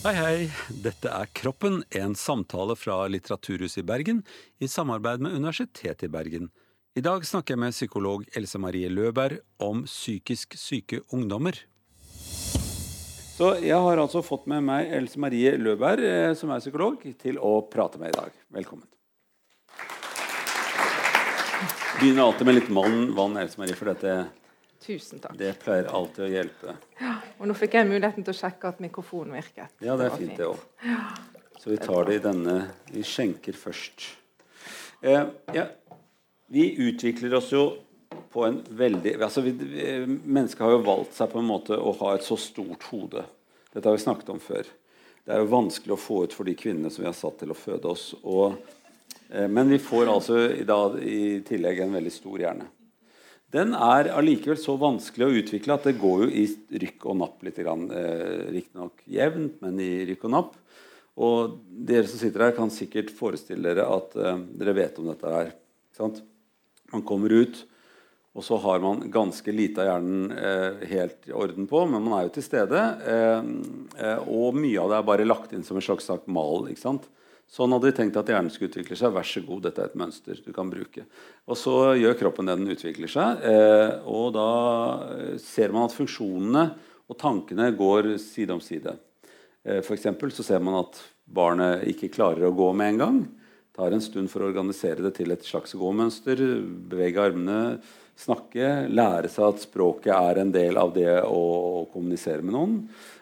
Hei, hei. Dette er Kroppen, en samtale fra Litteraturhuset i Bergen i samarbeid med Universitetet i Bergen. I dag snakker jeg med psykolog Else Marie Løberg om psykisk syke ungdommer. Så jeg har altså fått med meg Else Marie Løberg, eh, som er psykolog, til å prate med i dag. Velkommen. Begynner alltid med litt vann, Else Marie, for dette Tusen takk. det pleier alltid å hjelpe. Ja, Og nå fikk jeg muligheten til å sjekke at mikrofonen virket. Ja, det er fint, det òg. Så vi tar det i denne Vi skjenker først. Eh, ja, vi utvikler oss jo på en veldig altså vi, vi, Mennesket har jo valgt seg på en måte å ha et så stort hode. Dette har vi snakket om før. Det er jo vanskelig å få ut for de kvinnene som vi har satt til å føde oss. Og, eh, men vi får altså i, dag, i tillegg en veldig stor hjerne. Den er allikevel så vanskelig å utvikle at det går jo i rykk og napp litt. Eh, Riktignok jevnt, men i rykk og napp. Og dere som sitter her, kan sikkert forestille dere at eh, dere vet om dette her. Man kommer ut, og så har man ganske lite av hjernen eh, helt i orden på, men man er jo til stede. Eh, og mye av det er bare lagt inn som en slags mal. ikke sant? Sånn hadde de tenkt at hjernen skulle utvikle seg. Vær så god, dette er et mønster du kan bruke. Og så gjør kroppen det den utvikler seg. Eh, og da eh, ser man at funksjonene og tankene går side om side. Eh, F.eks. så ser man at barnet ikke klarer å gå med en gang. Tar en stund for å organisere det til et slags gåmønster. Bevege armene, snakke. Lære seg at språket er en del av det å kommunisere med noen.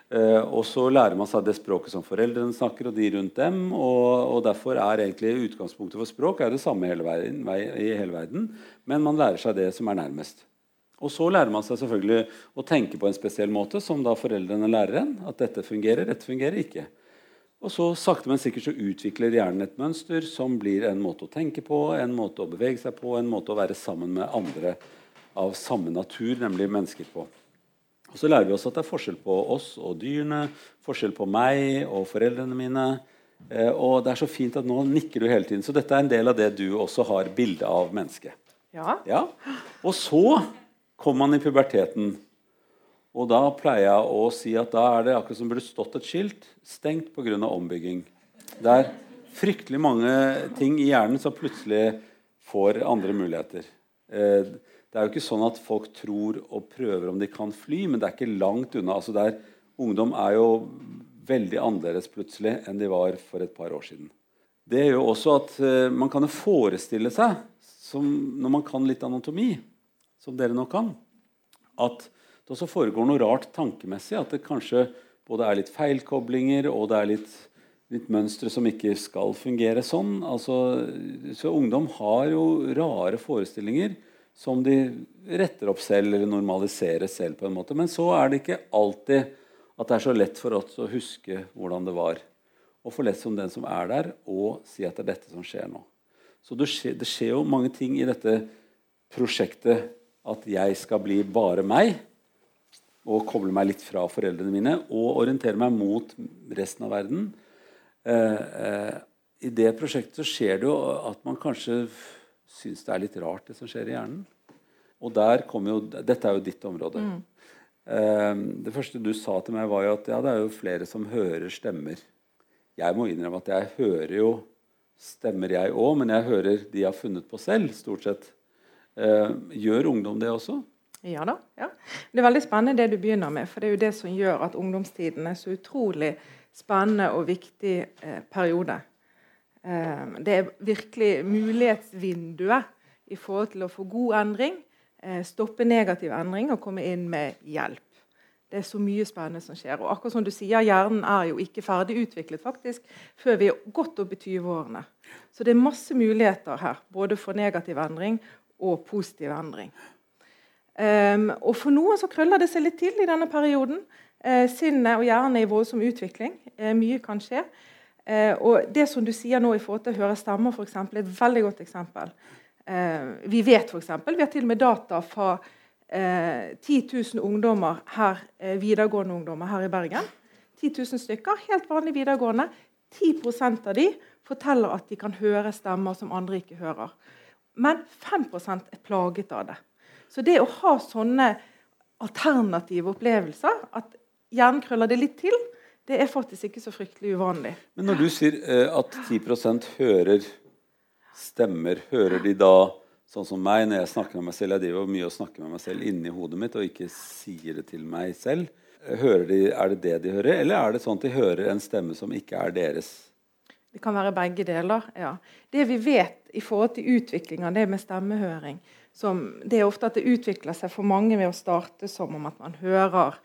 Eh, og så lærer man seg det språket som foreldrene snakker, og de rundt dem. Og, og derfor er egentlig utgangspunktet for språk det samme hele verden, i hele verden, men man lærer seg det som er nærmest. Og så lærer man seg selvfølgelig å tenke på en spesiell måte, som da foreldrene lærer en. At dette fungerer, dette fungerer ikke. Og så sakte, men sikkert så utvikler hjernen et mønster som blir en måte å tenke på, en måte å bevege seg på, en måte å være sammen med andre av samme natur, nemlig mennesker, på. Og Så lærer vi oss at det er forskjell på oss og dyrene, forskjell på meg og foreldrene mine. Eh, og det er så fint at nå nikker du hele tiden. Så dette er en del av det du også har bilde av mennesket. Ja. Ja. Og så kommer man i puberteten. Og da pleier jeg å si at da er det akkurat som burde stått et skilt stengt pga. ombygging. Det er fryktelig mange ting i hjernen som plutselig får andre muligheter. Det er jo ikke sånn at folk tror og prøver om de kan fly, men det er ikke langt unna. Altså der, ungdom er jo veldig annerledes plutselig enn de var for et par år siden. Det gjør også at uh, man kan jo forestille seg, som, når man kan litt anatomi, som dere nå kan, at det også foregår noe rart tankemessig. At det kanskje både er litt feilkoblinger og det er litt, litt mønstre som ikke skal fungere sånn. Altså, så ungdom har jo rare forestillinger som de retter opp selv eller normaliserer selv. på en måte. Men så er det ikke alltid at det er så lett for oss å huske hvordan det var. Og for lett som den som er der, og si at det er dette som skjer nå. Så det skjer, det skjer jo mange ting i dette prosjektet at jeg skal bli bare meg. Og koble meg litt fra foreldrene mine og orientere meg mot resten av verden. Eh, eh, I det prosjektet så skjer det jo at man kanskje syns det er litt rart, det som skjer i hjernen. Og der kommer jo, Dette er jo ditt område. Mm. Um, det første du sa til meg, var jo at ja, det er jo flere som hører stemmer. Jeg må innrømme at jeg hører jo stemmer, jeg òg, men jeg hører de jeg har funnet på selv, stort sett. Uh, gjør ungdom det også? Ja da. Ja. Det er veldig spennende det du begynner med. For det er jo det som gjør at ungdomstiden er så utrolig spennende og viktig eh, periode. Ehm, det er virkelig mulighetsvinduet i forhold til å få god endring, eh, stoppe negativ endring og komme inn med hjelp. Det er så mye spennende som skjer. Og akkurat som du sier, Hjernen er jo ikke ferdig utviklet faktisk, før vi er godt opp i 20-årene. Så det er masse muligheter her, både for negativ endring og positiv endring. Um, og For noen så krøller det seg litt til i denne perioden. Uh, sinnet og hjernen er i voldsom utvikling. Uh, mye kan skje. Eh, og Det som du sier nå i forhold til å høre stemmer, for eksempel, er et veldig godt eksempel. Eh, vi vet f.eks. Vi har til og med data fra eh, 10 000 ungdommer her, eh, videregående ungdommer her i Bergen. 10 000 stykker, helt vanlig videregående. 10% av de forteller at de kan høre stemmer som andre ikke hører. Men 5% er plaget av det. Så det å ha sånne alternative opplevelser, at hjernen krøller det litt til, det er faktisk ikke så fryktelig uvanlig. Men når du sier eh, at 10% hører stemmer, hører de da sånn som meg når jeg snakker med meg selv? Jeg driver mye og snakker med meg selv inni hodet mitt og ikke sier det til meg selv. Hører de, er det det de hører, eller er det sånn at de hører en stemme som ikke er deres? Det kan være begge deler. ja. Det vi vet i forhold til utviklinga, det med stemmehøring som, Det er ofte at det utvikler seg for mange ved å starte som om at man hører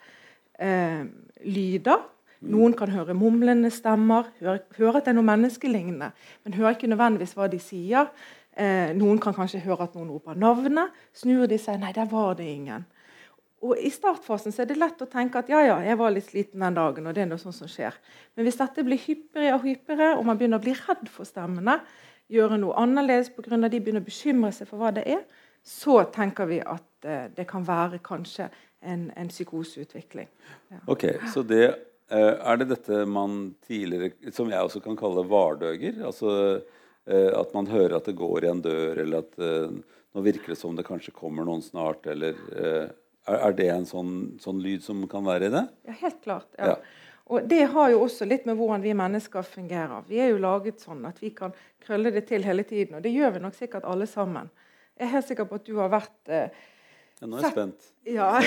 eh, lyder. Noen kan høre mumlende stemmer, høre, høre at det er noe menneskelignende, men hører ikke nødvendigvis hva de sier. Eh, noen kan kanskje høre at noen roper navnet. Snur de seg, nei, der var det ingen. Og I startfasen så er det lett å tenke at ja, ja, jeg var litt sliten den dagen. og det er noe sånt som skjer. Men hvis dette blir hyppigere og hyppigere, og man begynner å bli redd for stemmene, gjøre noe annerledes pga. de begynner å bekymre seg for hva det er, så tenker vi at eh, det kan være kanskje en, en psykoseutvikling. Ja. Ok, Så det, er det dette man tidligere, som jeg også kan kalle vardøger? Altså uh, at man hører at det går i en dør, eller at nå virker det som det kanskje kommer noen snart, eller er, er det en sånn, sånn, lyd som kan være i det? Ja, helt klart. Ja. ja. Og Det har jo også litt med hvordan vi mennesker fungerer. Vi er jo laget sånn at vi kan krølle det til hele tiden. Og det gjør vi nok sikkert alle sammen. Jeg er helt sikker på at du har vært eh, ja, Nå er jeg spent. Ja.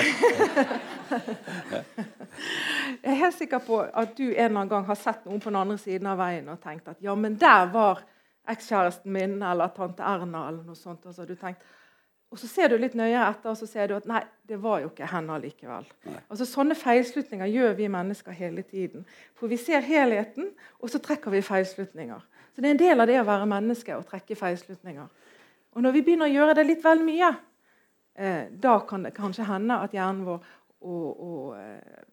jeg er helt sikker på at du en eller annen gang har sett noen på den andre siden av veien og tenkt at ja, men der var ekskjæresten min eller tante Erna eller noe sånt. Og så har du tenkt og så ser du litt nøyere etter og så ser du at nei, det var jo ikke henne likevel. Altså, sånne feilslutninger gjør vi mennesker hele tiden. For vi ser helheten, og så trekker vi feilslutninger. Så det er en del av det å være menneske å trekke feilslutninger. Og når vi begynner å gjøre det litt vel mye, eh, da kan det kanskje hende at hjernen vår og, og eh,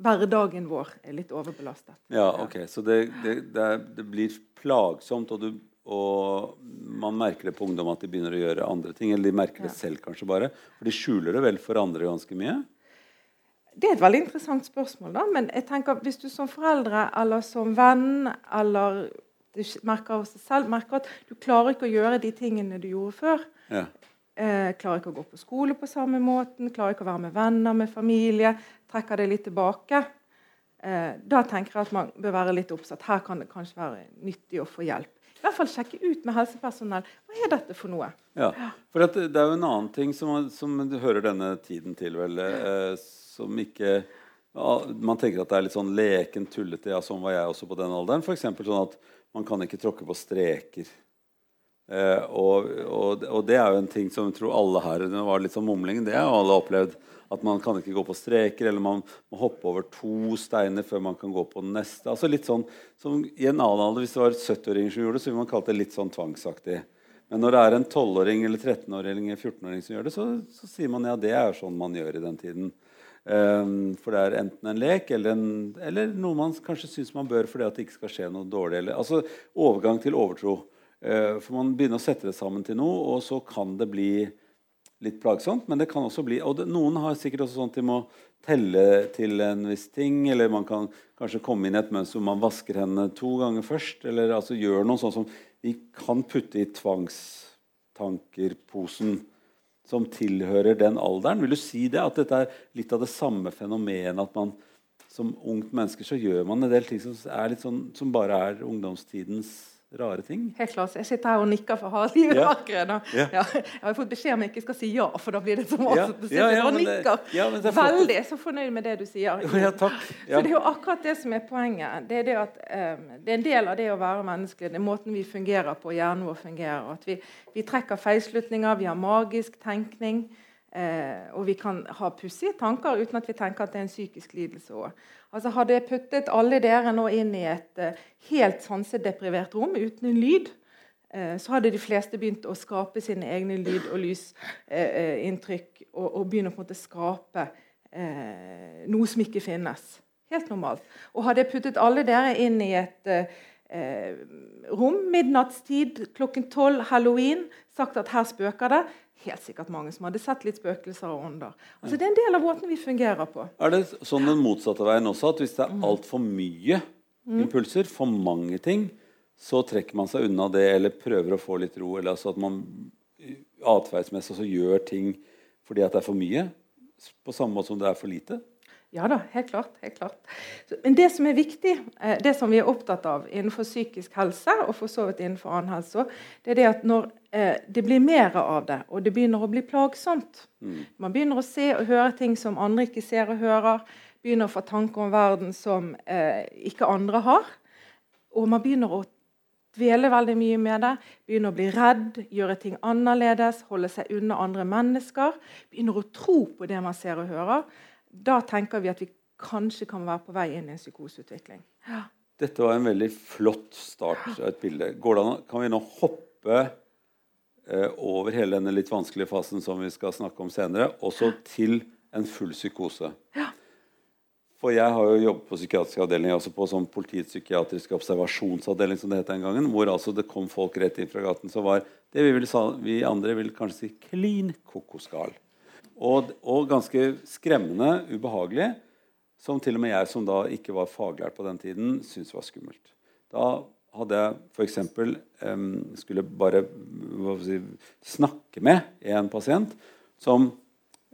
hverdagen vår er litt overbelastet. Ja, ok. Så det, det, det, det blir plagsomt, og du og man merker det på ungdom at de begynner å gjøre andre ting. Eller de merker det selv kanskje bare. For de skjuler det vel for andre ganske mye? Det er et veldig interessant spørsmål. da, Men jeg tenker hvis du som foreldre eller som venn eller du merker selv merker at du klarer ikke å gjøre de tingene du gjorde før. Ja. Eh, klarer ikke å gå på skole på samme måten, klarer ikke å være med venner, med familie. Trekker det litt tilbake. Eh, da tenker jeg at man bør være litt oppsatt. Her kan det kanskje være nyttig å få hjelp i hvert fall sjekke ut med helsepersonell hva er dette for noe. Ja, for det, det er jo en annen ting som, som du hører denne tiden til, vel, eh, som ikke ja, Man tenker at det er litt sånn leken, tullete. Ja, sånn var jeg også på den alderen. F.eks. sånn at man kan ikke tråkke på streker. Eh, og, og, og, det er jo en ting som jeg tror alle her Det var litt sånn mumling. Det har alle opplevd. At man kan ikke gå på streker, eller man må hoppe over to steiner før man kan gå på den neste. Altså litt sånn, som I en annen alder, hvis det var 70-åringer som gjorde det, så ville man kalt det litt sånn tvangsaktig. Men når det er en 12-åring eller 13-åring eller 14-åring som gjør det, så, så, sier man ja, det er sånn man gjør i den tiden. Um, for det er enten en lek eller, en, eller noe man kanskje syns man bør fordi at det ikke skal skje noe dårlig. Eller, altså overgang til overtro. Uh, for man begynner å sette det sammen til noe, og så kan det bli litt plagsomt. Men det kan også bli og det, Noen har sikkert også sånn at de må telle til en viss ting. Eller man kan kanskje komme inn i et mønster hvor man vasker hendene to ganger først. Eller altså gjør noe sånn som vi kan putte i tvangstankerposen som tilhører den alderen. Vil du si det? At dette er litt av det samme fenomenet at man som ungt menneske så gjør man en del ting som, sånn, som bare er ungdomstidens rare ting. Helt klart. Jeg sitter her og nikker for harde livet ja. ja. ja. Jeg har fått beskjed om jeg ikke skal si ja, for da blir det så masse. Ja. Ja, nikker. Det, Veldig så fornøyd med det du sier. Takk. For Det er jo akkurat det som er poenget. Det er, det at, um, det er en del av det å være menneske. Det er måten vi fungerer på, hjernen vår fungerer. At vi, vi trekker feilslutninger, vi har magisk tenkning. Eh, og vi kan ha pussige tanker uten at vi tenker at det er en psykisk lidelse òg. Altså, hadde jeg puttet alle dere nå inn i et eh, helt sansedeprivert rom uten en lyd, eh, så hadde de fleste begynt å skape sine egne lyd- og lysinntrykk. Uh, og, og begynne å måte skape noe som ikke finnes. Helt normalt. Og hadde jeg puttet alle dere inn i et rom midnattstid klokken tolv halloween, sagt at her spøker det, helt sikkert mange som hadde sett litt spøkelser og ånder. Altså, det er en del av måten vi fungerer på. Er det sånn den motsatte veien også, at hvis det er mm. altfor mye mm. impulser, for mange ting, så trekker man seg unna det eller prøver å få litt ro? Eller altså at man atferdsmessig gjør ting fordi at det er for mye? På samme måte som det er for lite? Ja da, helt klart. helt klart. Men det som er viktig, eh, det som vi er opptatt av innenfor psykisk helse, og for så vidt innenfor annen helse, det er det at når eh, det blir mer av det, og det begynner å bli plagsomt mm. Man begynner å se og høre ting som andre ikke ser og hører. Begynner å få tanker om verden som eh, ikke andre har. Og man begynner å dvele veldig mye med det. Begynner å bli redd, gjøre ting annerledes, holde seg unna andre mennesker. Begynner å tro på det man ser og hører da tenker vi at vi kanskje kan være på vei inn i en psykoseutvikling. Ja. Dette var en veldig flott start av et bilde. Går det an, kan vi nå hoppe eh, over hele denne litt vanskelige fasen som vi skal snakke om senere, også til en full psykose? Ja. For jeg har jo jobbet på psykiatrisk avdeling, også på sånn politiets psykiatriske observasjonsavdeling, som det het den gangen, hvor altså det kom folk rett inn fra gaten som var det vi, ville, vi andre vil kanskje si klin kokosgal. Og, og, ganske skremmende, ubehagelig, som til og med jeg, som da ikke var faglært på den tiden, syntes var skummelt. Da hadde jeg f.eks. Um, skulle bare si, snakke med en pasient som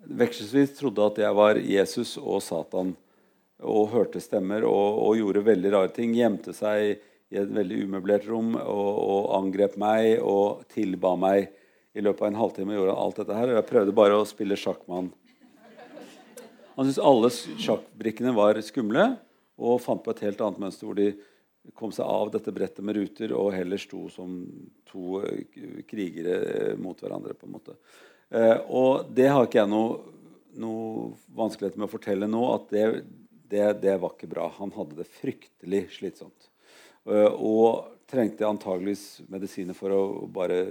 vekselvis trodde at jeg var Jesus og Satan, og hørte stemmer og, og gjorde veldig rare ting. Gjemte seg i et veldig umøblert rom og, og angrep meg og tilba meg i løpet av en halvtime gjorde han alt dette her. Og jeg prøvde bare å spille sjakk med han. Han syntes alle sjakkbrikkene var skumle, og fant på et helt annet mønster hvor de kom seg av dette brettet med ruter og heller sto som to eh, krigere eh, mot hverandre. på en måte. Eh, og det har ikke jeg noe, noe vanskeligheter med å fortelle nå, at det, det, det, var ikke bra. Han hadde det fryktelig slitsomt. og trengte antageligvis medisiner for å bare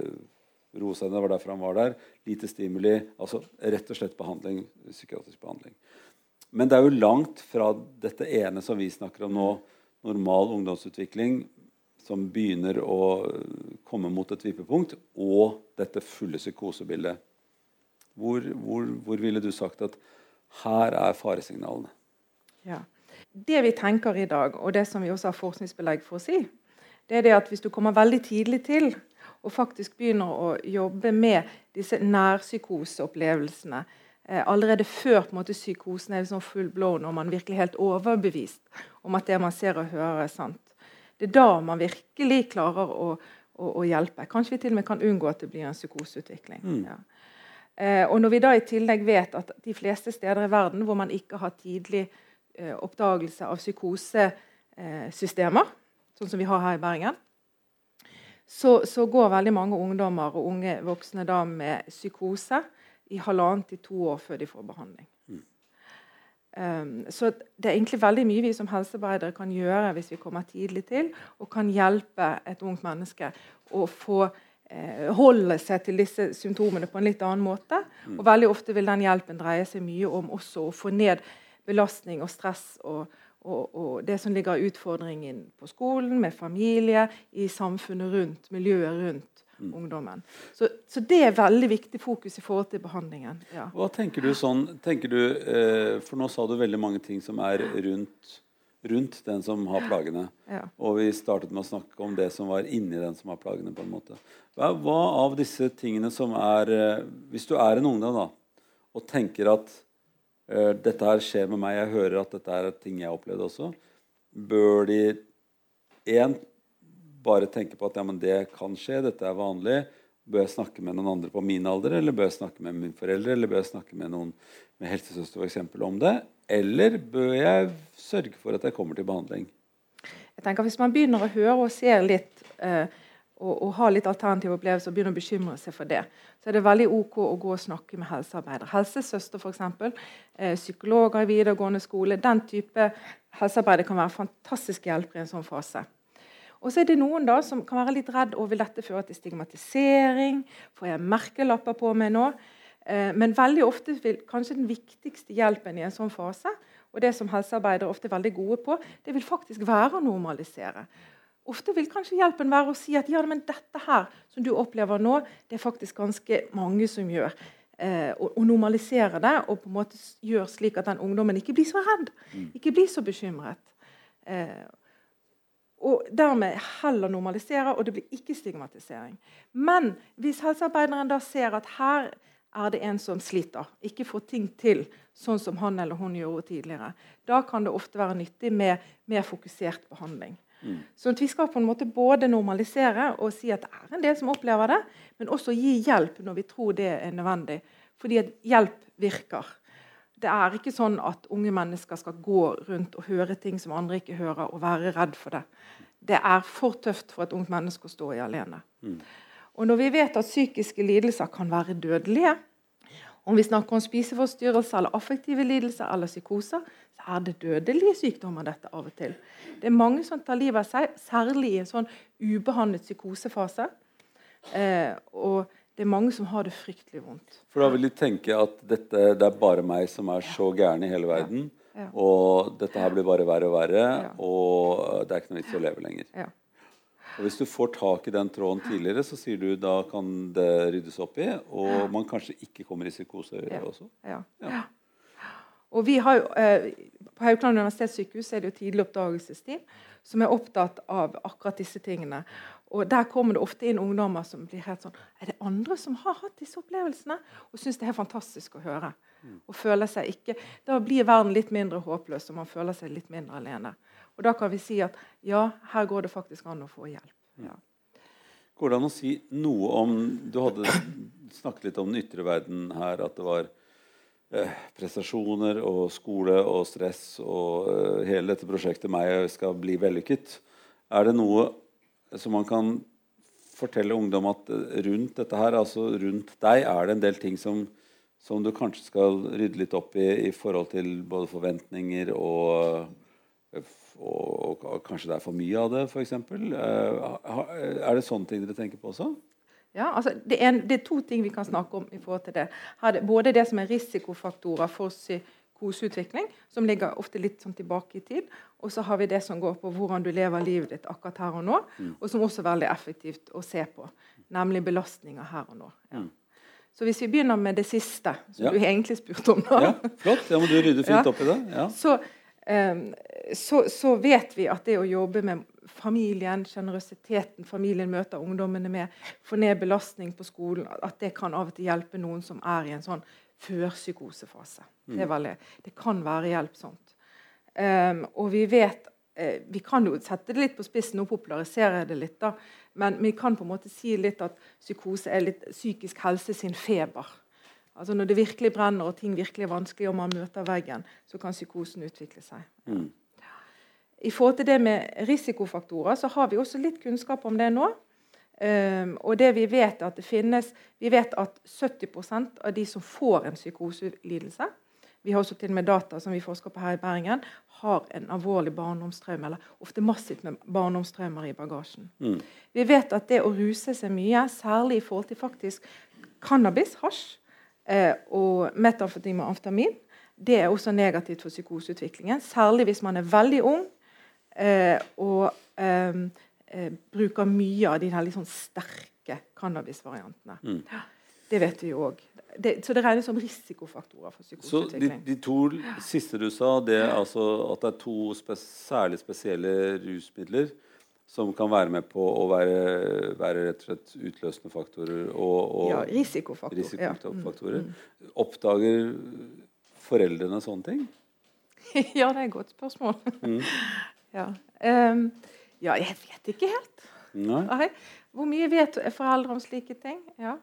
roe seg ned. Det var derfor han var der. Lite stimuli. altså Rett og slett behandling, psykiatrisk behandling. Men det er jo langt fra dette ene som vi snakker om nå, normal ungdomsutvikling, som begynner å komme mot et vippepunkt, og dette fulle psykosebildet. Hvor, hvor, hvor ville du sagt at her er faresignalene? Ja. Det vi tenker i dag, og det som vi også har forskningsbelegg for å si, det er det at hvis du kommer veldig tidlig til, og faktisk begynner å jobbe med disse nærpsykoseopplevelsene eh, allerede før på en måte, psykosen er liksom full blown og man virkelig helt overbevist om at det man ser og hører, er sant. Det er da man virkelig klarer å, å, å hjelpe. Kanskje vi til og med kan unngå at det blir en psykoseutvikling. Mm. Ja. Eh, og når vi da i tillegg vet at de fleste steder i verden hvor man ikke har tidlig eh, oppdagelse av psykosesystemer, sånn som vi har her i Bergen, så, så, går veldig mange ungdommer og unge voksne da med psykose i halvannet til to år før de får behandling. Mm. Um, så det er egentlig veldig mye vi som helsearbeidere kan gjøre hvis vi kommer tidlig til, og kan hjelpe et ungt menneske å få eh, holde seg til disse symptomene på en litt annen måte. Mm. Og veldig ofte vil den hjelpen dreie seg mye om også å få ned belastning og stress og, og, og, det som ligger av utfordringen på skolen, med familie, i samfunnet rundt, miljøet rundt mm. ungdommen. Så, så, det er veldig viktig fokus i forhold til behandlingen. Ja. Hva tenker du sånn tenker du, eh, For nå sa du veldig mange ting som er rundt, rundt den som har plagene. Ja. Og vi startet med å snakke om det som var inni den som har plagene. på en måte. Hva, hva av disse tingene som er eh, Hvis du er en ungdom da, og tenker at dette her skjer med meg, jeg hører at dette er ting jeg opplevde også, bør de én bare tenke på at ja, men det kan skje, dette er vanlig. Bør jeg snakke med noen andre på min alder, eller bør jeg snakke med mine foreldre, eller bør jeg snakke med noen med helsesøster for eksempel, om det? Eller bør jeg sørge for at jeg kommer til behandling? Jeg tenker Hvis man begynner å høre og se litt uh, og, og har litt alternative opplevelser og begynner å bekymre seg for det, så er det veldig ok å gå og snakke med helsearbeidere. Helsesøster, f.eks. Eh, psykologer i videregående skole. Den type helsearbeidere kan være fantastisk hjelper i en sånn fase. Og så er det noen da som kan være litt redd og vil dette føre til stigmatisering. Får jeg merkelapper på meg nå? Eh, men veldig ofte vil kanskje den viktigste hjelpen i en sånn fase, og det som helsearbeidere ofte er veldig gode på, det vil faktisk være å normalisere. Ofte vil kanskje hjelpen være å si at ja, men dette her som du opplever nå, det er faktisk ganske mange som gjør. Eh, og, og, normalisere det og på en måte gjøre slik at den ungdommen ikke blir så redd. Mm. Ikke blir så bekymret. Eh, og dermed heller normalisere, og det blir ikke stigmatisering. Men hvis helsearbeideren da ser at her er det en som sliter, ikke får ting til sånn som han eller hun gjorde tidligere. Da kan det ofte være nyttig med mer fokusert behandling. Mm. Så vi skal på en måte både normalisere og si at det er en del som opplever det, men også gi hjelp når vi tror det er nødvendig. Fordi at hjelp virker. Det er ikke sånn at unge mennesker skal gå rundt og høre ting som andre ikke hører, og være redd for det. Det er for tøft for et ungt menneske å stå i alene. Mm. Og når vi vet at psykiske lidelser kan være dødelige, om vi snakker om spiseforstyrrelser eller affektive lidelser eller psykoser, er det dødelige sykdommer dette av og til. Det er mange som tar livet av seg, særlig i en sånn ubehandlet psykosefase. Eh, og det er mange som har det fryktelig vondt. For da vil de tenke at dette, det er bare meg som er så gæren i hele verden. Ja. Ja. Og dette her blir bare verre og verre, ja. og det er ikke noe vits i å leve lenger. Ja. Og Hvis du får tak i den tråden tidligere, så sier du da kan det ryddes opp i, og man kanskje ikke kommer i psykose ja. også. Ja. Og vi har jo, eh, På Haukeland universitetssykehus er det jo tidlig oppdagelsesteam som er opptatt av akkurat disse tingene. Og Der kommer det ofte inn ungdommer som blir helt sånn Er det andre som har hatt disse opplevelsene? Og syns det er fantastisk å høre. Mm. Og føler seg ikke, Da blir verden litt mindre håpløs, og man føler seg litt mindre alene. Og Da kan vi si at ja, her går det faktisk an å få hjelp. Ja. Går det an å si noe om Du hadde snakket litt om den ytre verden her. At det var prestasjoner og skole og stress og eh, hele dette prosjektet meg skal bli vellykket. Er det noe som man kan fortelle ungdom at eh, rundt dette her, altså rundt deg, er det en del ting som, som du kanskje skal rydde litt opp i i forhold til både forventninger og og, og, kanskje det er for mye av det, f.eks. Eh, er det sånne ting dere tenker på også? Ja, altså det er, det, er, to ting vi kan snakke om i forhold til det. Det både det som er risikofaktorer for psykoseutvikling, som ligger ofte litt sånn tilbake i tid, og så har vi det som går på hvordan du lever livet ditt akkurat her og nå, mm. og som også er veldig effektivt å se på, nemlig belastninger her og nå. Ja. Mm. Så hvis vi begynner med det siste, som ja. du egentlig spurte om da. Ja, flott. Da må du rydde fint opp i det. Ja. Så um, så, så, vet vi at det å jobbe med familien, sjenerøsiteten familien møter ungdommene med, få ned belastning på skolen, at det kan av og til hjelpe noen som er i en sånn førpsykosefase. Mm. Det, det, kan være hjelpsomt. Um, og vi vet eh, Vi kan jo sette det litt på spissen og popularisere det litt, da, men vi kan på en måte si litt at psykose er litt psykisk helse sin feber. Altså Når det virkelig brenner og ting virkelig er vanskelig, og man møter veggen, så kan psykosen utvikle seg. Mm. I forhold til det med risikofaktorer så har vi også litt kunnskap om det nå. Um, og det Vi vet at det finnes, vi vet at 70% av de som får en psykoselidelse Vi har også til og med data som vi forsker på her i Bergen, har en alvorlig barndomstraume, eller ofte massivt med barndomstraumer i bagasjen. Mm. Vi vet at det å ruse seg mye, særlig i forhold til faktisk cannabis, hasj, Eh, og metamfetamin og amfetamin det er også negativt for psykoseutviklingen. Særlig hvis man er veldig ung og eh, eh bruker mye av de her liksom sterke cannabisvariantene. Mm. Det vet vi jo òg. Så det regnes som risikofaktorer for psykoseutvikling. Så de, de, to siste du sa, det er altså at det er to spe særlig spesielle rusmidler som kan være med på å være, være rett og slett utløsende faktorer og, og ja, risikofaktor. risikofaktorer. Ja. Mm, mm. Oppdager foreldrene sånne ting? ja, det er et godt spørsmål. Mm. Ja. Um, ja. jeg vet ikke helt. Nei. Hvor mye vet foreldre om slike ting? Ja.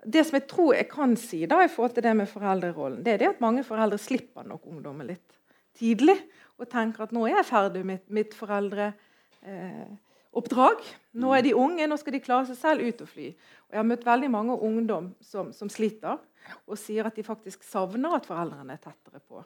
Det som jeg tror jeg kan si da, i forhold til det med foreldrerollen, det er det at mange foreldre slipper nok ungdommen litt tidlig og tenker at nå er jeg ferdig med mitt, mitt foreldre eh. Nå er de unge, nå skal de klare seg selv ut og fly. Og jeg har møtt veldig mange ungdom som, som sliter, og sier at de faktisk savner at foreldrene er tettere på.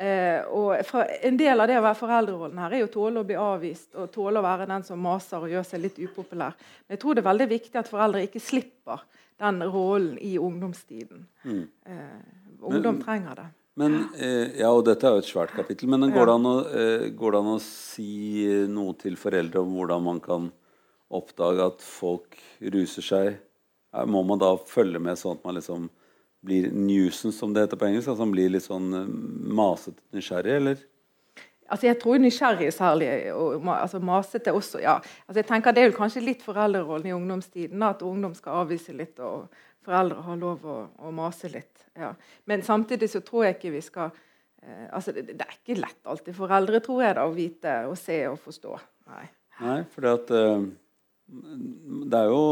Eh, og En del av det å være foreldrerollen her er jo tåle å bli avvist og tåle å være den som maser og gjør seg litt upopulær. Men jeg tror det er veldig viktig at foreldre ikke slipper den rollen i ungdomstiden. Mm. Eh, ungdom Men, trenger det. Men, eh, ja, og Dette er jo et svært kapittel, men går det, å, eh, går, det an å, si noe til foreldre om hvordan man kan oppdage at folk ruser seg? Må man da følge med sånn at man liksom blir nuisance, som det heter på engelsk? Altså man blir litt sånn eh, masete nysgjerrig, eller? Altså Jeg tror nysgjerrig er særlig, og altså masete også. ja. Altså jeg tenker Det er jo kanskje litt foreldrerollen i ungdomstiden, at ungdom skal avvise litt og foreldre har lov å, å mase litt. Ja. Men samtidig så tror jeg ikke vi skal eh, altså det, det, er ikke lett alltid foreldre tror jeg da, å vite og se og forstå. Nei, Nei fordi at uh, det er jo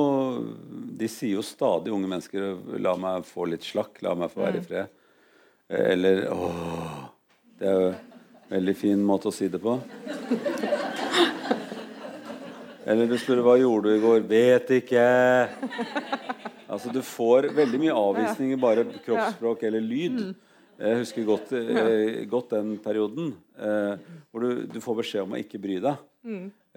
De sier jo stadig, unge mennesker, 'La meg få litt slakk. La meg få være i mm. fred.' Eller 'Åh' Det er jo en veldig fin måte å si det på. Eller du spør 'Hva gjorde du i går?' 'Vet ikke'. Altså Du får veldig mye avvisninger bare kroppsspråk eller lyd. Mm. Jeg husker godt, eh, godt den perioden eh, hvor du, du, får beskjed om å ikke bry deg.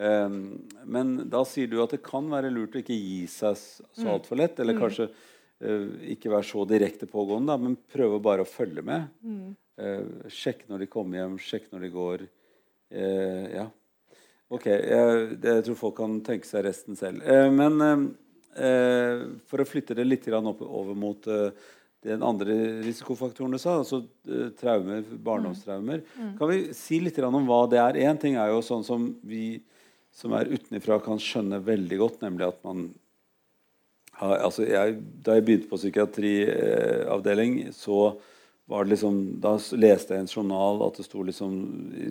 Mm. Eh, men da sier du at det kan være lurt å ikke gi seg så mm. altfor lett. Eller mm. kanskje eh, ikke være så direkte pågående, men prøve bare å følge med. Mm. Eh, sjekk når de kommer hjem, sjekk når de går. Eh, ja. Ok, jeg, jeg, tror folk kan tenke seg resten selv. men Eh, for å flytte det litt opp, over mot eh, den andre risikofaktoren du sa, altså traumer, barndomstraumer. Mm. Kan vi si litt om hva det er? Én ting er jo sånn som vi som er utenfra kan skjønne veldig godt, nemlig at man har, altså jeg, Da jeg begynte på psykiatriavdeling, så var det liksom, da leste jeg en journal at det sto liksom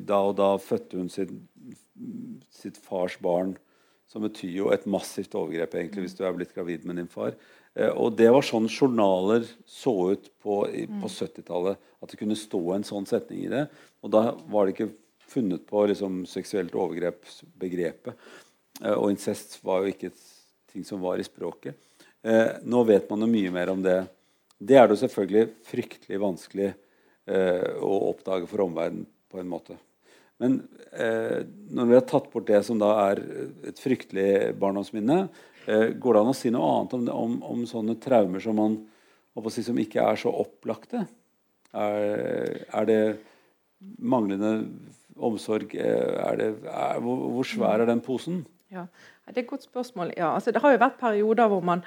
Da og da fødte hun sitt, sitt fars barn som betyr jo et massivt overgrep egentlig hvis du er blitt gravid med din far. Eh, og Det var sånn journaler så ut på, på 70-tallet. Mm. At det kunne stå en sånn setning i det. Og da var det ikke funnet på liksom, seksuelt overgrep-begrepet. Eh, og incest var jo ikke ting som var i språket. Eh, nå vet man jo mye mer om det. Det er det selvfølgelig fryktelig vanskelig eh, å oppdage for omverdenen på en måte. Men eh, når vi har tatt bort det som da er et fryktelig barndomsminne, eh, går det an å si noe annet om, om, om sånne traumer som, man, si, som ikke er så opplagte? Er, er det manglende omsorg eh, er det, er, hvor, hvor, svær er den posen? Ja, Det er et godt spørsmål. Ja, altså, det har jo vært perioder hvor man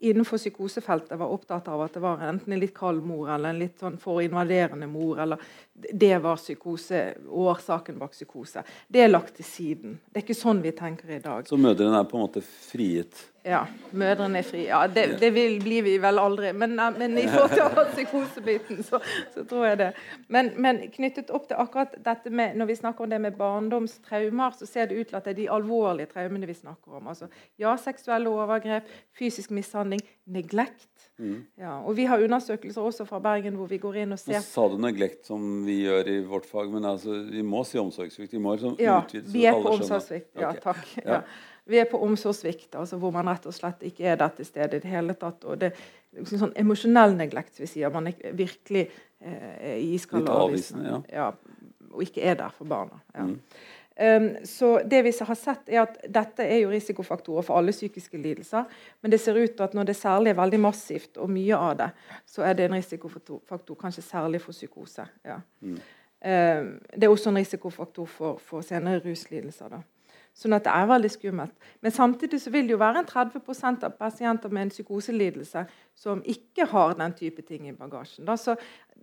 innenfor psykosefeltet var opptatt av at det var enten en litt kald mor eller en litt sånn for invaderende mor. eller Det var psykose, årsaken bak psykose. Det er lagt til siden. Det er ikke sånn vi tenker i dag. Så mødrene er på en måte frigitt? Ja. Mødrene er fri. Ja, det, det vil, blir vi vel aldri. Men, men i forhold til psykosebiten, så, så, tror jeg det. Men, men, knyttet opp til akkurat dette med Når vi snakker om det med barndomstraumer, så ser det ut til at det er de alvorlige traumene vi snakker om. Altså, ja, seksuelle overgrep, fysisk mishandling, neglekt. Mm. Ja, og Vi har undersøkelser også fra Bergen hvor vi går inn og ser Nå sa du neglekt som vi gjør i vårt fag, men altså, vi må si omsorgssvikt. Vi må liksom ja, utvide, vi er på omsorgssvikt. Ja, okay. takk. Ja. Vi er på omsorgssvikt, altså hvor man rett og slett ikke er der til stede i det hele tatt. og det liksom sånn Emosjonell neglekt, vi sier. Man er virkelig eh, iskald og avvisende, ja. ja. Og ikke er der for barna. ja. Mm. Um, så det vi har sett er at Dette er jo risikofaktorer for alle psykiske lidelser. Men det ser ut til at når det særlig er veldig massivt, og mye av det, så er det en risikofaktor kanskje særlig for psykose. Ja. Mm. Um, det er også en risikofaktor for, for senere ruslidelser. da. Sånn at det er veldig skummelt. Men samtidig så vil det jo være en 30% av pasienter med en psykoselidelse som ikke har den type ting i bagasjen. Da, så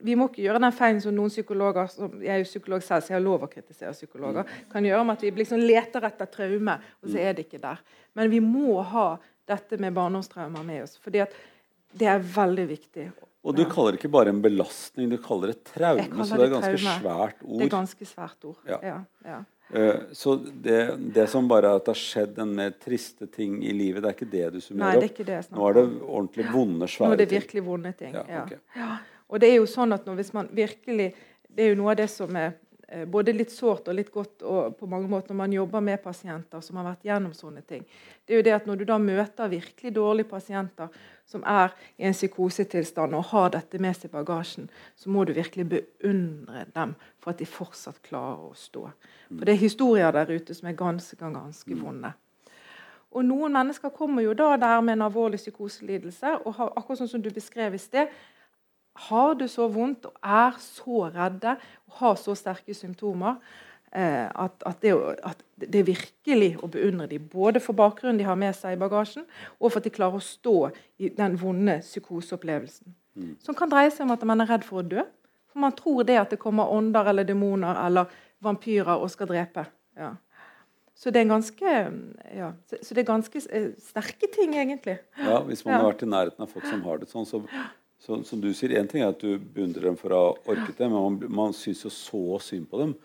vi må ikke gjøre den feilen som noen psykologer som jeg er jo psykolog selv, så jeg har lov å kritisere psykologer, kan gjøre om at vi liksom leter etter traume, og så er det ikke der. Men vi må ha dette med barndomstraumer med oss. fordi at det er veldig viktig. Og du kaller det ikke bare en belastning, du kaller det traume. Så det er et ganske traume. svært ord. Det er ganske svært ord, ja. ja, ja. Eh, så det, det, som bare er at det har skjedd en mer triste ting i livet, det er ikke det du summerer opp? Nå er det ordentlig vonde, svære ting? Nå er det virkelig vonde ting. Ja, okay. ja. Og det er jo sånn at hvis man virkelig Det er jo noe av det som er både litt sårt og litt godt og på mange måter når man jobber med pasienter som har vært gjennom sånne ting. Det er jo det at Når du da møter virkelig dårlige pasienter som er i en psykosetilstand og har dette med seg i bagasjen, så må du virkelig beundre dem for at de fortsatt klarer å stå. For det er historier der ute som er ganske, ganske mm. vonde. Og Noen mennesker kommer jo da der med en alvorlig psykoselidelse, og har, akkurat sånn som du beskrev i sted, har det så vondt og er så redde og har så sterke symptomer Eh, at, at, det, at, det, er virkelig å beundre dem, både for bakgrunnen de har med seg i bagasjen, og for at de klarer å stå i den vonde psykoseopplevelsen. Mm. Som kan dreie seg om at man er redd for å dø. For man tror det at det kommer ånder eller demoner eller vampyrer og skal drepe. Ja. Så det ganske, ja, så, så det er ganske eh, sterke ting, egentlig. Ja, Hvis man Ja. har vært i nærheten av folk som har det sånn, så, så som du sier, én ting er at du beundrer dem for å ha orket det, men man, man syns jo så synd på dem.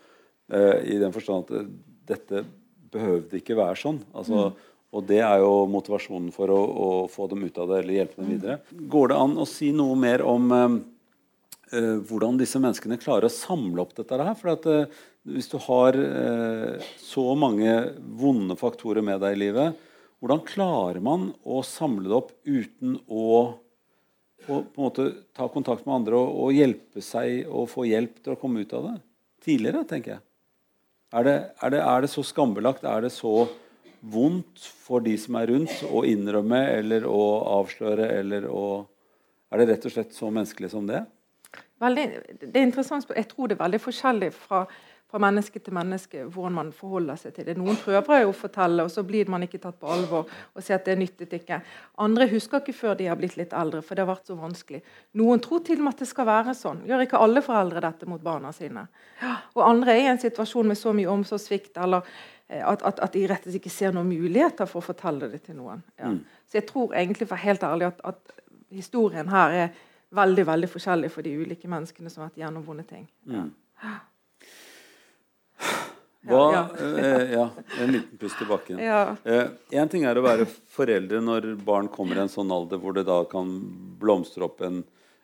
eh, I den forstand at eh, dette behøvde ikke være sånn. Altså, Og det er jo motivasjonen for å, å få dem ut av det eller hjelpe dem videre. Går det an å si noe mer om eh, eh, hvordan disse menneskene klarer å samle opp dette her. For at, eh, hvis du har eh, så mange vonde faktorer med deg i livet, hvordan klarer man å samle det opp uten å få, på en måte, ta kontakt med andre og, og hjelpe seg og få hjelp til å komme ut av det? Tidligere, tenker jeg. Er det, er det, er det så skambelagt? Er det så vondt for de som er rundt, å innrømme eller å avsløre? Eller å, er det rett og slett så menneskelig som det? Veldig, det er interessant. Jeg tror det er veldig forskjellig fra, fra menneske til menneske hvordan man forholder seg til det. Noen prøver jo å fortelle, og så blir man ikke tatt på alvor og sier at det nyttet ikke. Andre husker ikke før de har blitt litt eldre, for det har vært så vanskelig. Noen tror til og med at det skal være sånn. Gjør ikke alle foreldre dette mot barna sine? Og andre er i en situasjon med så mye omsorgssvikt eller eh, at, at, at de rett og slett ikke ser noen muligheter for å fortelle det til noen. Ja. Så jeg tror egentlig, for helt ærlig, at, at historien her er veldig veldig forskjellig for de ulike menneskene som har vært gjennom vonde ting. Hva, Ja, eh, ja, en liten pust i bakken. Ja. Én ting er å være foreldre når barn kommer i en sånn alder hvor det da kan blomstre opp en,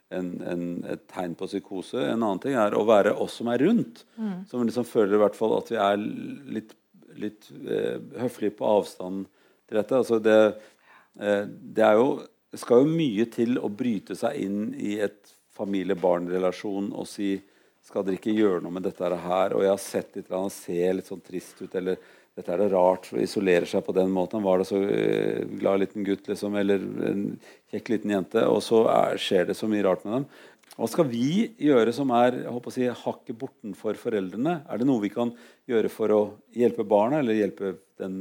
en, en, et tegn på psykose. En annen ting er å være oss som er rundt, som liksom føler i hvert fall at vi er litt, litt eh, høflige på avstand til dette. Altså det, eh, det er jo skal jo mye til å bryte seg inn i et familie-barn-relasjon og si skal dere ikke gjøre noe med dette her? Og jeg har sett litt, han ser litt sånn trist ut, eller dette er det rart, for isolerer seg på den måten. Han var det så eh, glad liten gutt, liksom, eller en kjekk liten jente. Og så er, skjer det så mye rart med dem. Hva skal vi gjøre som er jeg håper å si, hakket bortenfor foreldrene? Er det noe vi kan gjøre for å hjelpe barna, eller hjelpe den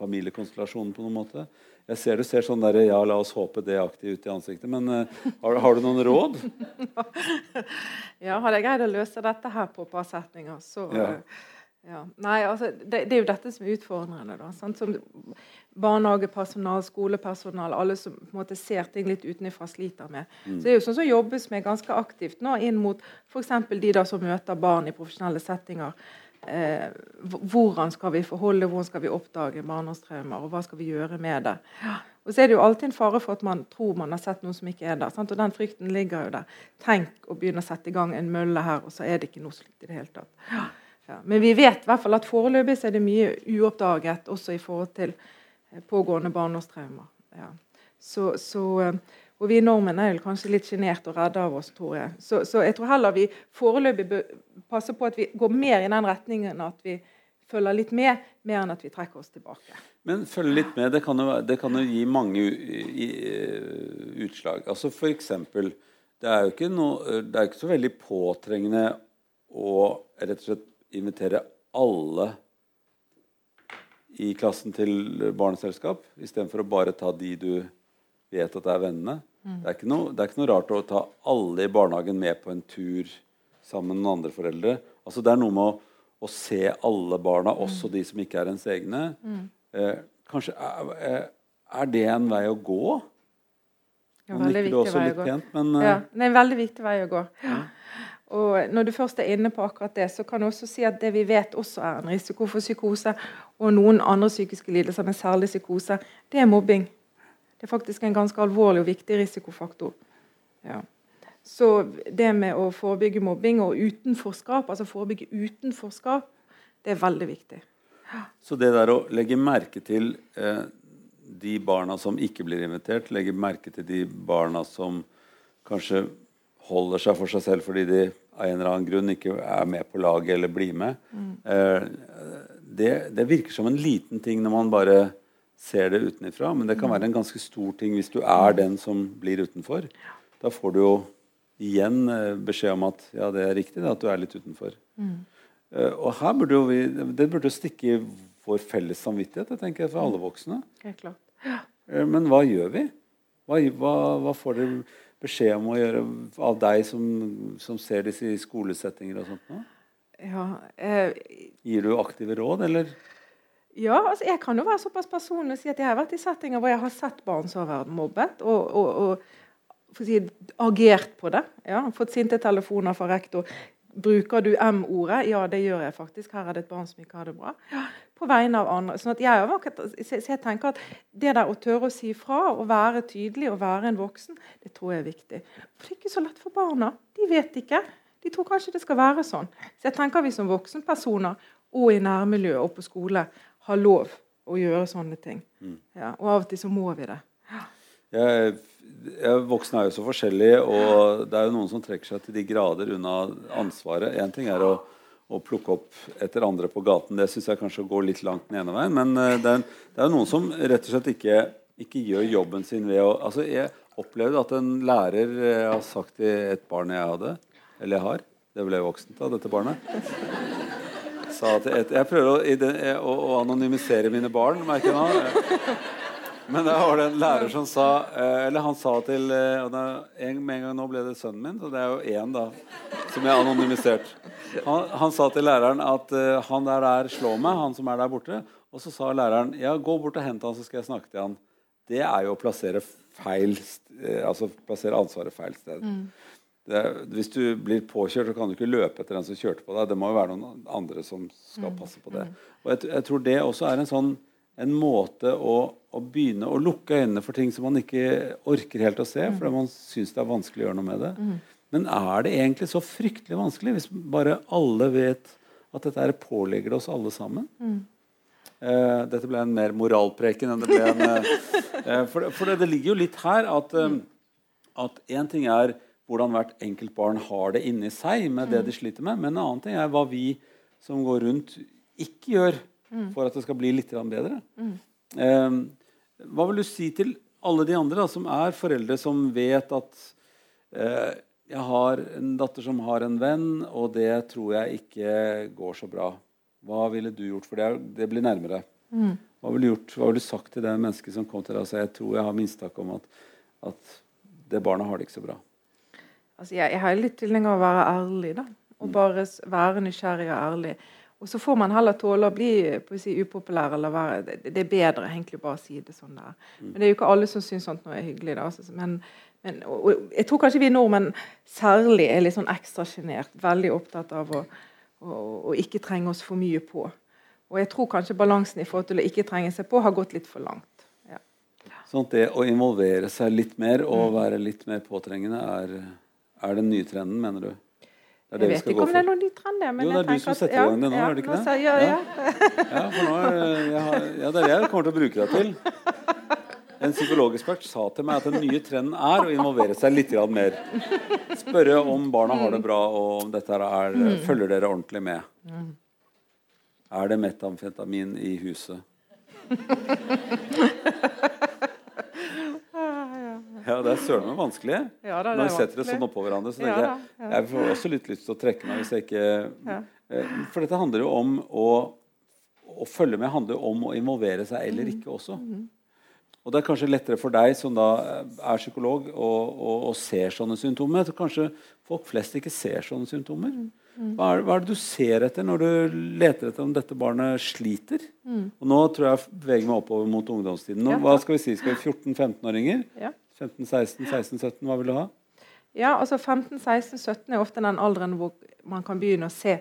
familiekonstellasjonen på noen måte? Jeg ser du ser sånn der, ja, la oss håpe det aktig ut i ansiktet. Men uh, har, har du noen råd? Ja, hadde jeg greid å løse dette her på et par setninger, så Ja. eh, ja. Nei, altså, det, det er jo dette som er utfordrende. da, sant? Som barnehagepersonal, skolepersonal, alle som på en måte ser ting litt utenfra, sliter med. Så det er jo sånn som jobbes med ganske aktivt nå inn mot f.eks. de da som møter barn i profesjonelle settinger. Eh, hvordan skal vi forholde, hvordan skal vi oppdage barndomstraumer, og hva skal vi gjøre med det? Og så er det jo alltid en fare for at man tror man har sett noe som ikke er der. Sant? Og den frykten ligger jo der. Tenk å begynne å sette i gang en mølle her, og så er det ikke noe slikt i det hele tatt. Ja. Men vi vet i hvert fall at foreløpig så er det mye uoppdaget også i forhold til eh, pågående barndomstraumer. Ja. Så, så, eh, og vi nordmenn er vel kanskje litt sjenerte og redde av oss, tror jeg. Så, så jeg tror heller vi foreløpig bør passe på at vi går mer i den retningen at vi følger litt med, mer enn at vi trekker oss tilbake. Men følge litt med. Det kan jo, det kan jo gi mange eh, utslag. Altså for eksempel, det er jo ikke, noe, det er ikke så veldig påtrengende å rett og slett invitere alle i klassen til barneselskap, istedenfor å bare ta de du vet at er vennene. Det, er ikke noe, det er ikke noe rart å ta alle i barnehagen med på en tur sammen med noen andre foreldre. Altså Det er noe med å, å se alle barna, også de som ikke er ens egne. Eh, kanskje er, er- er det en vei å gå? Ja, veldig nikker viktig også litt gå. pent, men eh, Ja, det er en veldig viktig vei å gå. Og når du først er inne på akkurat det, så kan du også si at det vi vet også er en risiko for psykose, og noen andre psykiske lidelser, men særlig psykose, det er mobbing. Det er faktisk en ganske alvorlig og viktig risikofaktor. Ja. Så det med å forebygge mobbing og utenforskap, altså forebygge utenforskap, det er veldig viktig. Så det der å legge merke til eh, de barna som ikke blir invitert, legge merke til de barna som kanskje holder seg for seg selv fordi de av en eller annen grunn ikke er med på laget eller blir med, eh, det, det virker som en liten ting når man bare ser det utenfra, men det kan være en ganske stor ting hvis du er den som blir utenfor. Da får du jo igjen eh, beskjed om at ja, det er riktig at du er litt utenfor. Mm. og her burde jo vi, Det burde jo stikke i vår felles samvittighet, det tenker jeg, for alle voksne. Klart. Eh, Men hva gjør vi? Hva, hva, hva får dere beskjed om å gjøre av deg som, som ser disse i skolesettinger og sånt nå? Ja, eh, Gir du aktive råd, eller? Ja, altså jeg kan jo være såpass personlig og si at jeg har vært i settinger hvor jeg har sett barn som har vært mobbet, og, og, og si, agert på det. Ja, fått sinte telefoner fra rektor. Bruker du M-ordet? Ja, det gjør jeg faktisk. Her er det et barn som ikke har det bra. Ja, på vegne av andre. Sånn jeg, så jeg tenker at Det der å tørre å si fra, og være tydelig og være en voksen, det tror jeg er viktig. For Det er ikke så lett for barna. De vet ikke. De tror kanskje det skal være sånn. Så jeg tenker vi som voksenpersoner og i nærmiljøet og på skole har lov å gjøre sånne ting. Mm. Ja, og av og til så må vi det. Ja. Jeg, jeg, voksne er jo så forskjellige, og det er jo noen som trekker seg til de grader unna ansvaret. Én ting er å, å, plukke opp etter andre på gaten. Det syns jeg kanskje går litt langt den ene veien. Men uh, det, er, det er noen som rett og slett ikke, ikke gjør jobben sin ved å altså Jeg opplevde at en lærer uh, har sagt til et barn jeg hadde, eller jeg har Det ble voksent av dette barnet sa til et, Jeg prøver å, å, anonymisere mine barn, merker jeg nå? Men da var det en lærer som sa eh, Eller han sa til eh, en, Med en gang nå ble det sønnen min, så det er jo én da som jeg anonymisert. Han, han, sa til læreren at uh, han der der slår meg, han som er der borte. Og så sa læreren ja, gå bort og hent han, så skal jeg snakke til han. Det er jo å plassere feil, altså plassere ansvaret feil sted. Mm det, hvis du blir påkjørt, så kan du ikke løpe etter den som kjørte på deg. Det må jo være noen andre som skal mm. passe på det. Mm. Og jeg, jeg tror det også er en sånn en måte å, å, begynne å lukke øynene for ting som man ikke orker helt å se, mm. fordi man syns det er vanskelig å gjøre noe med det. Men er det egentlig så fryktelig vanskelig hvis bare alle vet at dette er pålegger det oss alle sammen? Uh, dette ble en mer moralpreken enn det ble en uh, For, det, for det, det, ligger jo litt her at én ting er hvordan hvert enkelt barn har det inni seg med det de sliter med. Men en annen ting er hva vi som går rundt, ikke gjør for at det skal bli litt bedre. Eh, hva vil du si til alle de andre da, som er foreldre som vet at eh, jeg har en datter som har en venn, og det tror jeg ikke går så bra. Hva ville du gjort? For det, det blir nærmere. Mm. Hva ville du gjort? Hva ville du sagt til det mennesket som kom til deg og sa jeg tror jeg har mistanke om at, at det barnet har det ikke så bra? Altså, jeg, jeg har litt tilhenger av å være ærlig. da, Og mm. bare være nysgjerrig og ærlig. Og så får man heller tåle å bli si, upopulær. eller være, det, det, er bedre egentlig bare å si det sånn der. Mm. Men det er jo ikke alle som syns sånt noe er hyggelig. da, altså, men, men og, og, Jeg tror kanskje vi nordmenn særlig er litt sånn ekstra sjenert. Veldig opptatt av å, å, å, ikke trenge oss for mye på. Og jeg tror kanskje balansen i forhold til å ikke trenge seg på har gått litt for langt. Ja. Sånn at det å involvere seg litt mer og mm. være litt mer påtrengende er er det den nye trenden, mener du? jeg vet ikke om det er noen ny trend, men jo, det er du som setter i gang det nå, ja, er det ikke det? Ja, ja. ja, for nå er, har, ja, det er det jeg kommer til å bruke deg til. En psykologekspert sa til meg at den nye trenden er å involvere seg litt mer. Spørre om barna har det bra, og om dette er, mm. følger dere ordentlig med. Er det metamfetamin i huset? Ja, det er søren meg vanskelig ja, da, når vi setter det sånn oppå hverandre. Så ja, jeg, jeg får også litt lyst til å trekke meg hvis jeg ikke eh, For dette handler jo om å, å følge med handler jo om å involvere seg eller mm. ikke også. Mm. Og Det er kanskje lettere for deg som da er psykolog og, ser sånne symptomer. Så Kanskje folk flest ikke ser sånne symptomer. Mm. Hva er, hva er, det du ser etter når du leter etter om dette barnet sliter? Mm. Og Nå tror jeg jeg beveger meg oppover mot ungdomstiden. Nå, hva skal vi si? Skal vi 14-15-åringer? Ja. 15-16-16-17, hva vil du ha? Ja, altså 15-16-17 er ofte den alderen hvor man kan begynne å se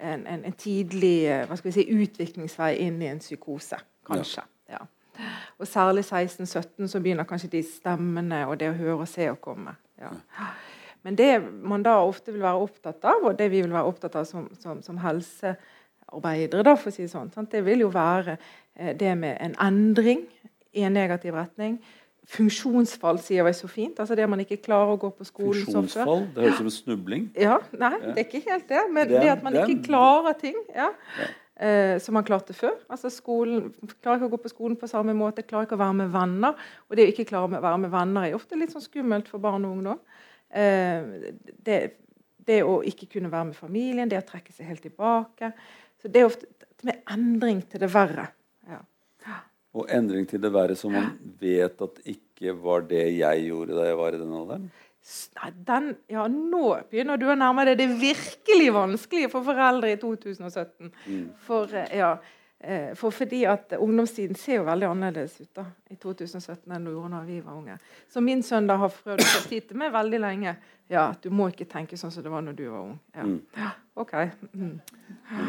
en, en, en tidlig eh, hva skal vi si, utviklingsvei inn i en psykose. Kanskje. Ja. ja. Og særlig 16-17 så begynner kanskje de stemmene og det å høre og se å komme. Ja. Men det man da ofte vil være opptatt av, og det vi vil være opptatt av som, som, som helsearbeidere, da, for å si det sånn, sant? det vil jo være eh, det med en endring i en negativ retning Funksjonsfall sier vi så fint. altså Det man ikke klarer å gå på skolen Funksjonsfall? Det høres ut som en snubling. Ja, Nei, det er ikke helt det. Men det, det at man ikke klarer ting ja, ja. Eh, som man klarte før. Altså skolen, Klarer ikke å gå på skolen på samme måte, klarer ikke å være med venner. Og det å ikke klare å være med venner er ofte litt sånn skummelt for barn og ungdom. Eh, det, det, å ikke kunne være med familien, det å trekke seg helt tilbake. Så Det er ofte med endring til det verre. Og endring til det verre som man vet at ikke var det jeg gjorde da jeg var i den alderen? Nei, den, ja, nå begynner du å nærme deg det virkelig vanskelige for foreldre i 2017. Mm. For, eh, ja, for fordi at Ungdomstiden ser jo veldig annerledes ut da, i 2017 enn det gjorde da vi var unge. Så min sønn da har prøvd å få tid til meg veldig lenge. Ja, du må ikke tenke sånn som det var når du var ung. Ja, Mm. ja ok. Mm.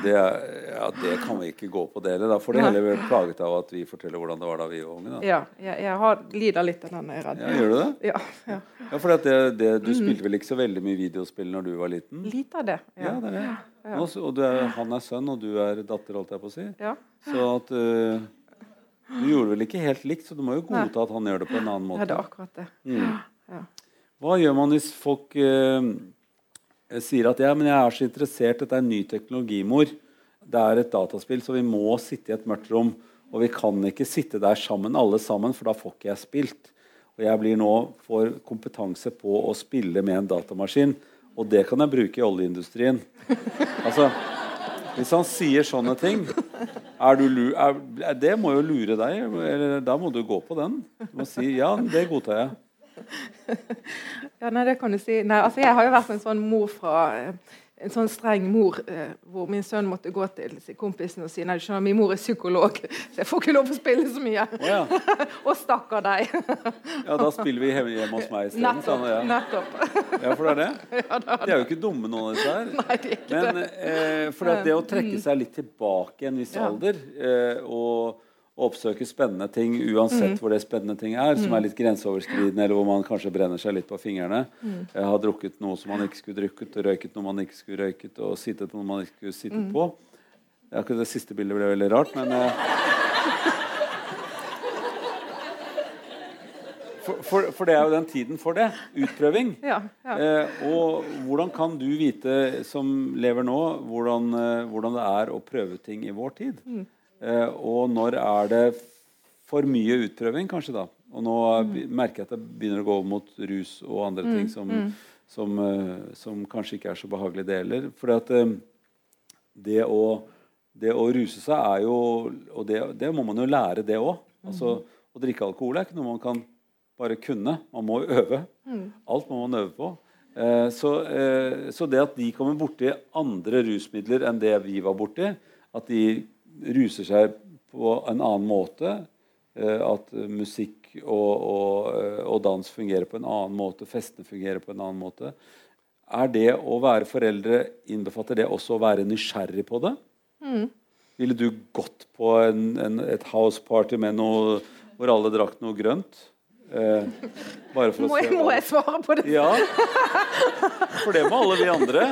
Det, ja, det kan vi ikke gå på det heller. Da får de heller bli plaget av at vi forteller hvordan det var da vi var unge. Da. Ja, jeg, jeg har, lider litt av den. Jeg er redd. Ja, gjør du det? Ja, ja. Ja, for det, det, Du spilte vel ikke så veldig mye videospill når du var liten? Lite av det. Ja, Ja. det er det. Ja. Nå Og du er, han er sønn, og du er datter, holdt jeg på å si. Ja. Så at uh, Du gjorde vel ikke helt likt, så du må jo Nei. godta at han gjør det på en annen måte. ja, det er akkurat det. Mm. Ja. Hva gjør man hvis folk uh, sier at ja, men jeg er så interessert, dette er ny teknologi, mor. Det er et dataspill, så vi må sitte i et mørkt rom. Og vi kan ikke sitte der sammen, alle sammen, for da får ikke jeg spilt. Og jeg blir nå, får kompetanse på å spille med en datamaskin. Og det kan jeg bruke i oljeindustrien. Altså, hvis han sier sånne ting er du er, Det må jo lure deg. Eller, da må du gå på den. Du må si ja, det godtar jeg. Ja, nei, det kan du si. Nei, altså, jeg har jo vært en sånn mor fra eh, en sånn streng mor eh, hvor min sønn måtte gå til kompisen og si nei, du skjønner, min mor er psykolog, så jeg får ikke lov å spille så mye. Oh, ja. og stakkar deg. Ja, da spiller vi hjemme hjemme hos meg isteden. Nettopp. Ja. nettopp. ja, for det er det. De er jo ikke dumme, noen av disse her. Nei, det er ikke Men eh, for at det å trekke seg litt tilbake i en viss Ja. alder eh, og oppsøke spennende ting uansett hvor det spennende ting er, som er litt grenseoverskridende, eller hvor man kanskje brenner seg litt på fingrene. Jeg har drukket noe som man ikke skulle drukket, og røyket noe man ikke skulle røyket, og sittet noe man ikke skulle sittet på. Ja, det siste bildet ble veldig rart, men eh, for, for, for det er jo den tiden for det. Utprøving. Ja, ja. Eh, og hvordan kan du vite, som lever nå, hvordan, eh, hvordan det er å prøve ting i vår tid? Mm. Eh, og når er det for mye utprøving, kanskje, da? Og nå Mm. merker jeg at det begynner å gå over mot rus og andre ting som, mm. som, eh, som kanskje ikke er så behagelige deler. For eh, det å, det å ruse seg er jo Og det, det må man jo lære, det òg. Altså, å drikke alkohol er ikke noe man kan bare kunne. Man må øve. Alt må man øve på. Eh, så, eh, så det at de kommer borti andre rusmidler enn det vi var borti, at de ruser seg på en annen måte, eh, at musikk og, og, eh, og dans fungerer på en annen måte, festene fungerer på en annen måte Er det å være foreldre Innbefatter det også å være nysgjerrig på det? Ville du gått på en, en, et houseparty med noe hvor alle drakk noe grønt? Eh, Må, se jeg, må jeg svare på det? Ja. For det må alle vi andre.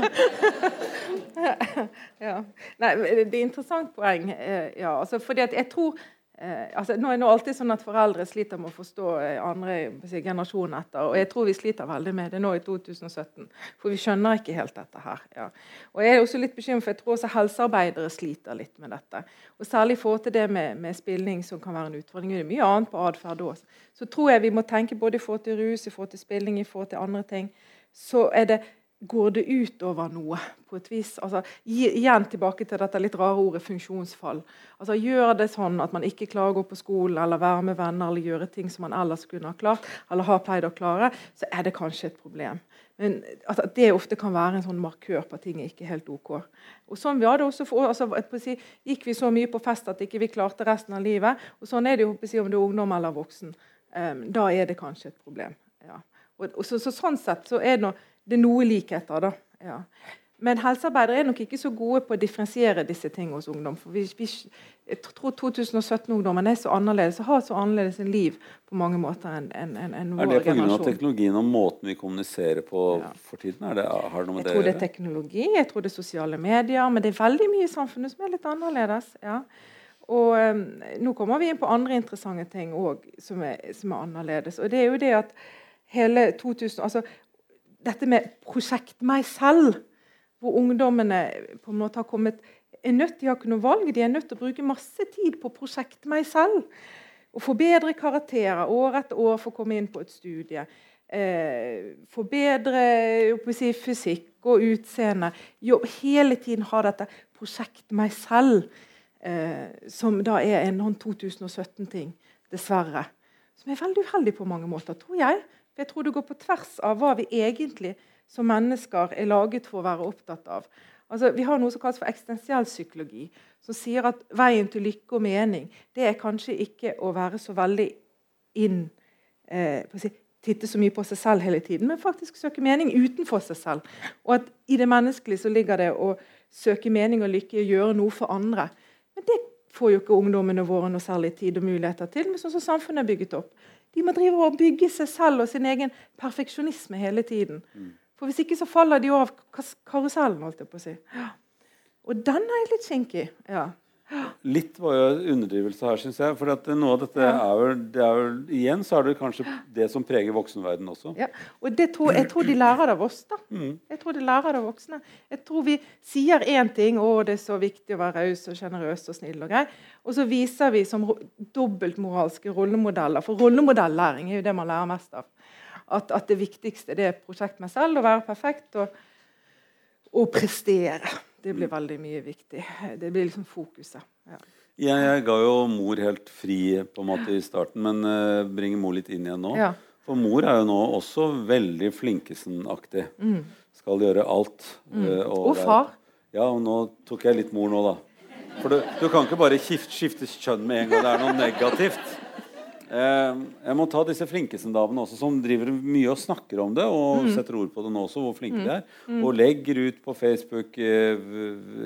Ja. Nei, det er interessant poeng. eh, Ja, altså, fordi at jeg tror eh, altså, Nå er det alltid sånn at foreldre sliter med å forstå eh, andre si, generasjonen etter. Og jeg tror vi sliter veldig med det nå i 2017. For vi skjønner ikke helt dette her. Ja. Og jeg er også litt bekymret, for jeg tror også helsearbeidere sliter litt med dette. Og særlig i forhold til det med, med spilling, som kan være en utfordring. Det er mye annet på atferd òg. Så tror jeg vi må tenke både i forhold til rus, i forhold til spilling, i forhold til andre ting. Så er det Går det utover noe på et vis? Altså, igjen tilbake til dette litt rare ordet funksjonsfall. Altså, gjør det sånn at man ikke klarer å gå på skolen eller være med venner eller gjøre ting som man ellers kunne ha klart, eller har pleid å klare, så er det kanskje et problem. Men altså, Det ofte kan være en sånn markør på at ting er ikke helt OK. Og sånn var det også for, altså, si, Gikk vi så mye på fest at ikke vi klarte resten av livet? Og Sånn er det jo si, om du er ungdom eller voksen. Um, da er det kanskje et problem. Ja. Og, og så, så, sånn sett så er det noe det er noe likheter, da. Ja. Men helsearbeidere er nok ikke så gode på å differensiere disse tingene hos ungdom. For vi, vi, jeg tror 2017-ungdommen er så annerledes og har så annerledes en liv på mange måter enn en, en, en Er vår det pga. generasjon. teknologien og måten vi kommuniserer på Ja. for tiden? Er det, har det noe med Jeg det tror det er teknologi, jeg tror det er sosiale medier, men det er veldig mye i samfunnet som er litt annerledes. ja. Og um, Nå kommer vi inn på andre interessante ting òg som, er- som er annerledes. Og det er jo det at hele 2000 altså Dette med prosjekt meg selv, hvor ungdommene på en måte har kommet er nødt, De har ikke noe valg, de er nødt til å bruke masse tid på prosjekt meg selv. Å få bedre karakterer år etter år for å komme inn på et studie. Eh, forbedre å si, fysikk og utseende. Jo, hele tiden ha dette prosjekt meg selv, eh, som da er en sånn 2017-ting, dessverre. Som er veldig uheldig på mange måter, tror jeg. For jeg tror det går på tvers av hva vi egentlig som mennesker er laget for å være opptatt av. Altså, vi har noe som kalles for eksistensiell psykologi, som sier at veien til lykke og mening det er kanskje ikke å være så veldig inn eh, si, Titte så mye på seg selv hele tiden, men faktisk søke mening utenfor seg selv. Og at i det menneskelige så ligger det å søke mening og lykke, gjøre noe for andre. Men det får jo ikke ungdommene våre noe særlig tid og muligheter til, men sånn som samfunnet er bygget opp. De må drive og bygge seg selv og sin egen perfeksjonisme hele tiden. For Hvis ikke så faller de av karusellen. holdt jeg på å si. Og den er litt kinkig. Ja. Litt var jo underdrivelse her, syns jeg. For noe av dette er vel, det er vel, Igjen så er det kanskje det som preger voksenverdenen også. Ja, og tror, Jeg tror de lærer det av oss. da. Mm. Jeg tror de lærer det av voksne. Jeg tror vi sier én ting, å det er så viktig å være raus og sjenerøs og snill og grei. Og så viser vi som dobbeltmoralske rollemodeller. For rollemodellæring er jo det man lærer mest av. At, at det viktigste det er prosjekt med selv, å være perfekt og, og prestere. Det blir veldig mye viktig. Det blir liksom fokuset. Ja. Jeg, jeg, ga jo mor helt fri på en måte i starten, men uh, bringer mor litt inn igjen nå. Ja. For mor er jo nå også veldig Flinkesen-aktig. Mm. Skal gjøre alt. Mm. Uh, og, og, far. Ja, og nå tok jeg litt mor nå, da. For du, du kan ikke bare skifte, skifte kjønn med en gang det er noe negativt. Eh, jeg må ta disse Flinkesen-damene også, som driver mye og snakker om det. Og mm. setter ord på det nå også, hvor flinke mm. de er. Mm. Og legger ut på Facebook eh,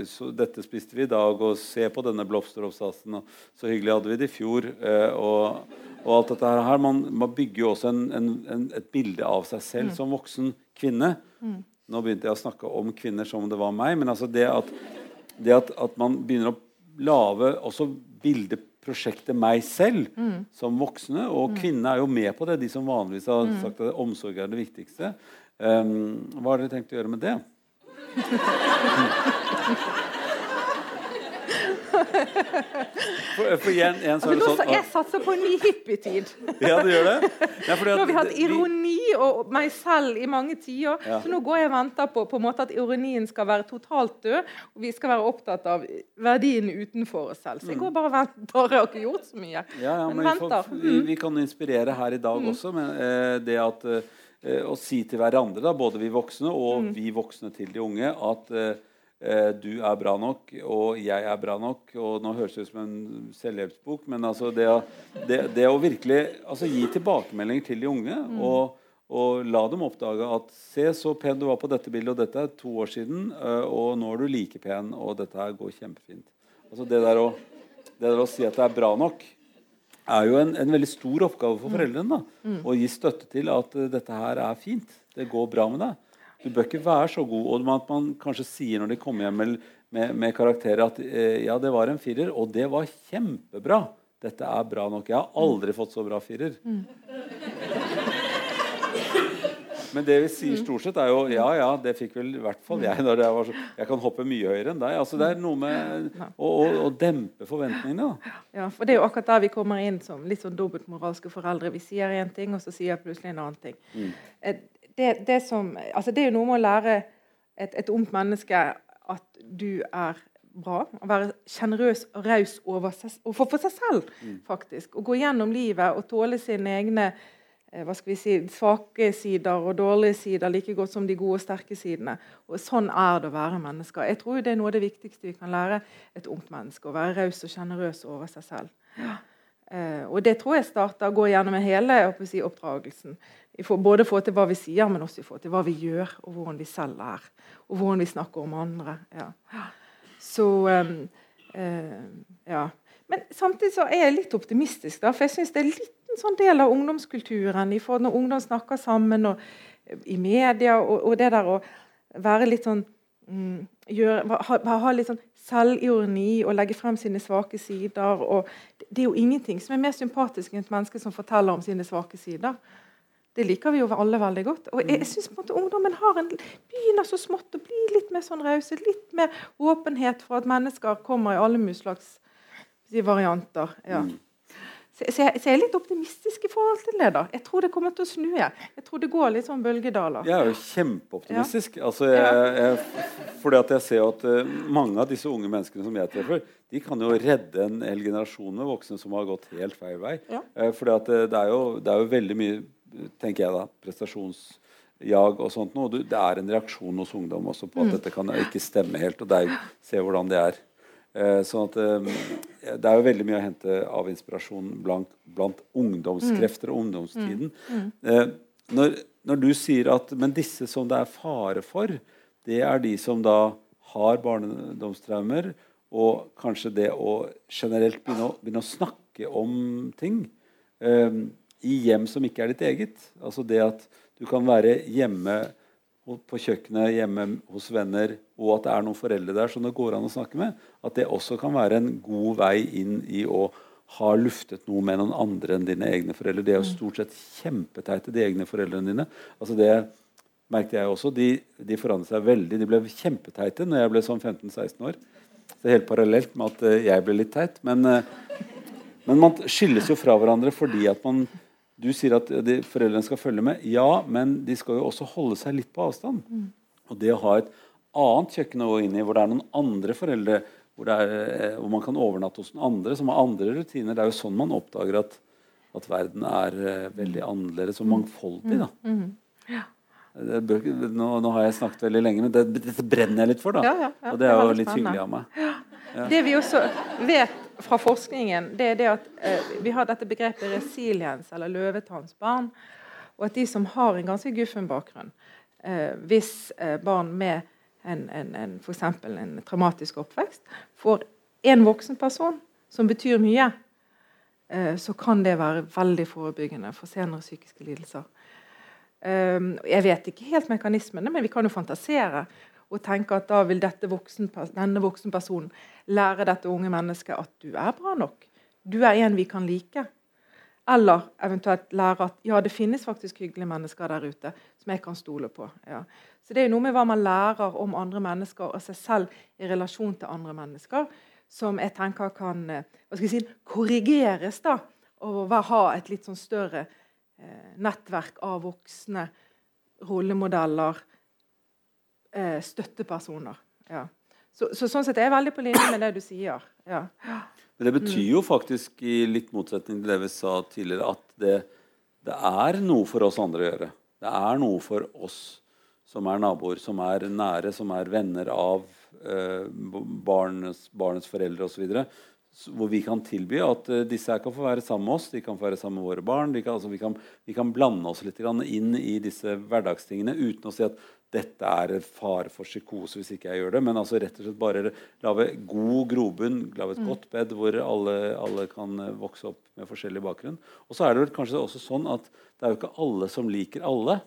så, 'Dette spiste vi i dag', og 'Se på denne blomsteroppsatsen', og 'Så hyggelig hadde vi det i fjor'. Eh, og, og, alt dette her. Man, man bygger jo også en, en, en, et bilde av seg selv mm. som voksen kvinne. Mm. Nå begynte jeg å snakke om kvinner som om det var meg. Men altså det at, det at, at man begynner å lage også bilder prosjektet meg selv mm. som voksne. Og mm. kvinnene er jo med på det, de som vanligvis har mm. sagt at omsorg er det viktigste. Um, hva har dere tenkt å gjøre med det? For, for igjen, igjen så altså, sånn, jeg satser på en ny hippietid. ja, du gjør det? Ja, nå har vi hatt ironi og meg selv i mange tiår. Ja. Så nå går jeg og venter på, på en måte at ironien skal være totalt død. Og vi skal være opptatt av verdien utenfor oss selv. Så jeg går bare og venter. Jeg har ikke gjort så mye. Ja, ja, men, men vi, får, vi, vi, kan inspirere her i dag mm. også. med eh, det at eh, å si til hverandre, da, både vi voksne og mm. vi voksne til de unge, at eh, Eh, du er bra nok, og jeg er bra nok. og Nå høres det ut som en selvhjelpsbok, men altså det, å, det, det å virkelig altså gi tilbakemeldinger til de unge mm. og, og, la dem oppdage at Se så pen du var på dette bildet, og dette er to år siden, eh, og nå er du like pen, og dette her går kjempefint. Altså det der, å, det der å si at det er bra nok, er jo en, en veldig stor oppgave for mm. foreldrene. da, mm. Å gi støtte til at uh, dette her er fint. Det går bra med deg. Du bør ikke være så god. Og at man kanskje sier når de kommer hjem med, med, med karakterer at eh, ja, det var en firer, og det var kjempebra. Dette er bra nok. Jeg har aldri fått så bra firer. Mm. Men det vi sier stort sett, er jo ja, ja, det fikk vel i hvert fall jeg. når Jeg var så, jeg kan hoppe mye høyere enn deg. Altså, det er noe med å, å, å dempe forventningene. Da. Ja, for det er jo akkurat der vi kommer inn som litt sånn dobbeltmoralske foreldre. Vi sier én ting, og så sier jeg plutselig en annen ting. Mm. Det, det, som, altså det, er jo noe med å lære et, et ungt menneske at du er bra. Å være sjenerøs og raus overfor for, seg selv, mm. faktisk. Å gå gjennom livet og tåle sine egne eh, hva skal vi si, svake sider og dårlige sider like godt som de gode og sterke sidene. Og Sånn er det å være mennesker. Jeg tror det er noe av det viktigste vi kan lære et ungt menneske. Å være raus og sjenerøs over seg selv. Ja. Eh, og Det tror jeg starter å gå gjennom hele si, oppdragelsen. Både få til hva vi sier, men også få til hva vi gjør, og hvordan vi selv er. Og hvordan vi snakker om andre. Ja. Så um, uh, ja. Men samtidig så er jeg litt optimistisk, da, for jeg syns det er litt en sånn del av ungdomskulturen. Når ungdom snakker sammen og, i media, og, og, det der å være litt sånn um, gjøre, ha, ha, litt sånn selvironi og legge frem sine svake sider. og Det er jo ingenting som er mer sympatisk enn et menneske som forteller om sine svake sider. Det liker vi jo alle veldig godt. Og jeg, jeg synes på en måte ungdommen har en, begynner så smått å bli litt mer sånn rause. Litt mer åpenhet for at mennesker kommer i alle mulige slags varianter. Ja. Mm. Så, så, jeg, så, jeg, er litt optimistisk i forhold til det. da. Jeg tror det kommer til å snu. Jeg, jeg tror det går litt sånn bølgedaler. Jeg er jo kjempeoptimistisk. Ja. Altså, jeg, fordi at jeg ser at uh, mange av disse unge menneskene som jeg treffer, de kan jo redde en hel generasjon med voksne som har gått helt feil vei. Ja. Uh, fordi at uh, det, er jo, det er jo veldig mye tenker jeg da, prestasjonsjag og sånt noe. Det er en reaksjon hos ungdom også på at mm. dette kan ikke stemme helt. og det er, Se hvordan det er Eh, sånn at eh, Det er jo veldig mye å hente av inspirasjon blant, blant ungdomskrefter og ungdomstiden. Eh, når, når, du sier at Men disse som det er fare for, det er de som da har barndomstraumer, og kanskje det å generelt begynne å, begynne å snakke om ting eh, i hjem som ikke er ditt eget. Altså det at du kan være hjemme på kjøkkenet, hjemme hos venner, og at det er noen foreldre der som det går an å snakke med, at det også kan være en god vei inn i å ha luftet noe med noen andre enn dine egne foreldre. De er jo mm. stort sett kjempeteite, de egne foreldrene dine. Altså det merket jeg også. De, de forandret seg veldig. De ble kjempeteite når jeg ble sånn 15-16 år. Det er helt parallelt med at eh, jeg ble litt teit. Men, eh, men man skilles jo fra hverandre fordi at man du sier at de, foreldrene skal følge med. Ja, men de skal jo også holde seg litt på avstand. Mm. Og det å ha et annet kjøkken å gå inn i, hvor det er noen andre foreldre, hvor, er, eh, hvor, man kan overnatte hos noen andre som har andre rutiner, det er jo sånn man oppdager at, at verden er uh, veldig annerledes og mangfoldig. da. Mm. Mm. Ja. Bør, nå, nå, har jeg snakket veldig lenge, men det, dette brenner jeg litt for. da. Ja, ja, og det er jo litt hyggelig av meg. Det vi også vet fra forskningen, det er det at eh, vi har dette begrepet resiliens, eller løvetannsbarn. Og at de som har en ganske guffen bakgrunn, eh, hvis eh, barn med en, en, en, f.eks. en traumatisk oppvekst får en voksen person som betyr mye, eh, så kan det være veldig forebyggende for senere psykiske lidelser. Um, jeg vet ikke helt mekanismene, men vi kan jo fantasere og tenke at da vil voksen, denne voksenpersonen lære dette unge mennesket at du er bra nok. Du er en vi kan like. Eller eventuelt lære at ja, det finnes faktisk hyggelige mennesker der ute som jeg kan stole på. Ja. Så Det er noe med hva man lærer om andre mennesker og seg selv i relasjon til andre mennesker, som jeg tenker kan eh, jeg si, korrigeres. da, Og ha et litt sånn større eh, nettverk av voksne rollemodeller, eh, støttepersoner. Ja. Så, så, sånn sett er jeg veldig på linje med det du sier. Ja. Men det betyr jo faktisk, i litt motsetning til det vi sa tidligere, at det, det, er noe for oss andre å gjøre. Det er noe for oss som er naboer, som er nære, som er venner av eh, barnets, barnets foreldre osv. Hvor vi kan tilby at uh, disse her kan få være sammen med oss, de kan få være sammen med våre barn. Kan, altså, vi, kan, vi, kan, blande oss litt inn i disse hverdagstingene uten å si at dette er en fare for psykose hvis ikke jeg gjør det. Men altså rett og slett bare lage god grobunn, lage et mm. godt bed hvor alle, alle, kan eh, vokse opp med forskjellig bakgrunn. Og så er det vel kanskje også sånn at det er jo ikke alle som liker alle.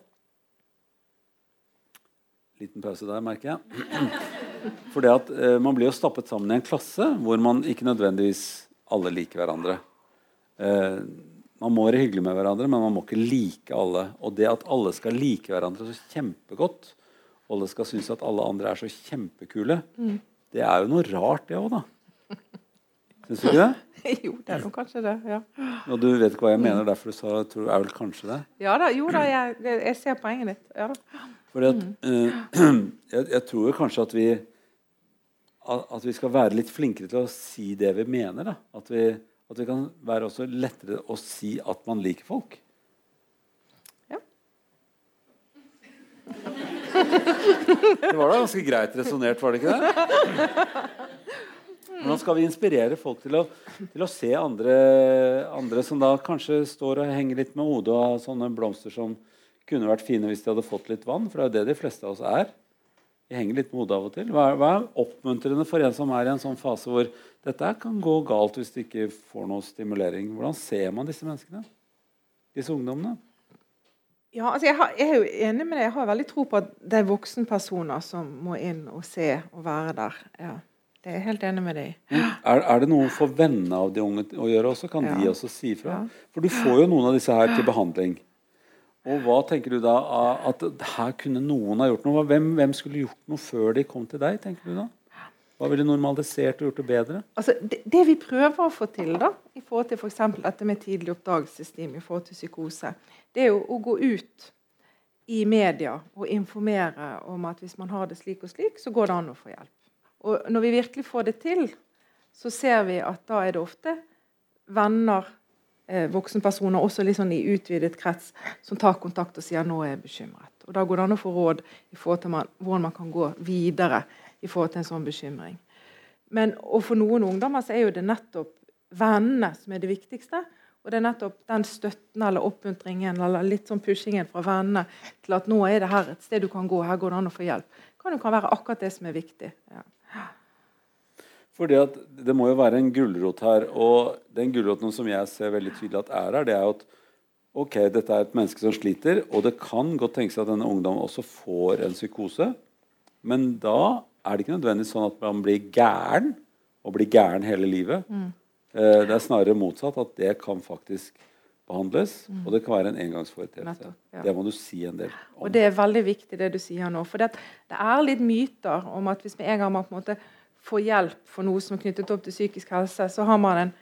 Liten pause der, merker jeg. For det at eh, Man blir jo stappet sammen i en klasse hvor man ikke nødvendigvis alle liker hverandre. Eh, man må være hyggelig med hverandre, men man må ikke like alle. Og det at alle skal like hverandre så kjempegodt, og alle skal synes at alle andre er så kjempekule, mm. det er jo noe rart, det òg, da. Syns du ikke det? jo, det er nok kanskje det. ja. Og du vet ikke hva jeg mener, derfor du sa tror du er vel kanskje det? Ja da, jo da, jeg, jeg ser poenget ditt. Ja da. Fordi at, uh, jeg, jeg, tror kanskje at vi at vi skal være litt flinkere til å si det vi mener. da. At vi at det kan være også lettere å si at man liker folk. Ja. Det var da ganske greit resonnert, var det ikke det? Hvordan skal vi inspirere folk til å, til å se andre, andre, som da kanskje står og henger litt med hodet av sånne blomster som kunne vært fine hvis de hadde fått litt vann? For det er jo det de fleste av oss er. Vi henger litt på hodet av og til. Hva er, hva er, oppmuntrende for en som er i en sånn fase hvor dette kan gå galt hvis du ikke får noe stimulering? Hvordan ser man disse menneskene? Disse ungdommene? Ja, altså jeg, har, jeg, er jo enig med deg. Jeg har veldig tro på at det er voksenpersoner som må inn og se og være der. Ja, det er jeg helt enig med deg i. Er, er, det noe for vennene av de unge å gjøre også? Kan ja. de også si fra? For du får jo noen av disse her til behandling. Og hva tenker du da at her kunne noen ha gjort noe? Hvem, hvem, skulle gjort noe før de kom til deg? tenker du da? Hva ville normalisert og gjort det bedre? Altså, det, det, vi prøver å få til, da, i forhold til f.eks. Dette med tidlig oppdagelsesteam i forhold til psykose, det er jo å gå ut i media og informere om at hvis man har det slik og slik, så går det an å få hjelp. Og når vi virkelig får det til, så ser vi at da er det ofte venner voksenpersoner, også litt sånn i utvidet krets, som tar kontakt og sier nå er jeg bekymret. Og Da går det an å få råd i forhold til man, hvordan man kan gå videre i forhold til en sånn bekymring. Men og for noen ungdommer så er jo det nettopp vennene som er det viktigste. Og det er nettopp den støtten eller oppmuntringen eller litt sånn pushingen fra vennene til at nå er det her et sted du kan gå, her går det an å få hjelp. Kan jo være akkurat det som er viktig. Ja. Fordi at Det må jo være en gulrot her. og Den gulroten som jeg ser veldig tydelig at er her, det er jo at ok, dette er et menneske som sliter, og det kan godt tenke seg at denne ungdommen også får en psykose. Men da er det ikke nødvendigvis sånn at man blir gæren og blir gæren hele livet. Mm. Eh, det er snarere motsatt. At det kan faktisk behandles, mm. og det kan være en engangsforeteelse. Ja. Det må du si en del om. Og Det er veldig viktig det du sier nå. For det, det er litt myter om at hvis med en gang man på en måte får hjelp for noe som er knyttet opp til psykisk helse, så har man en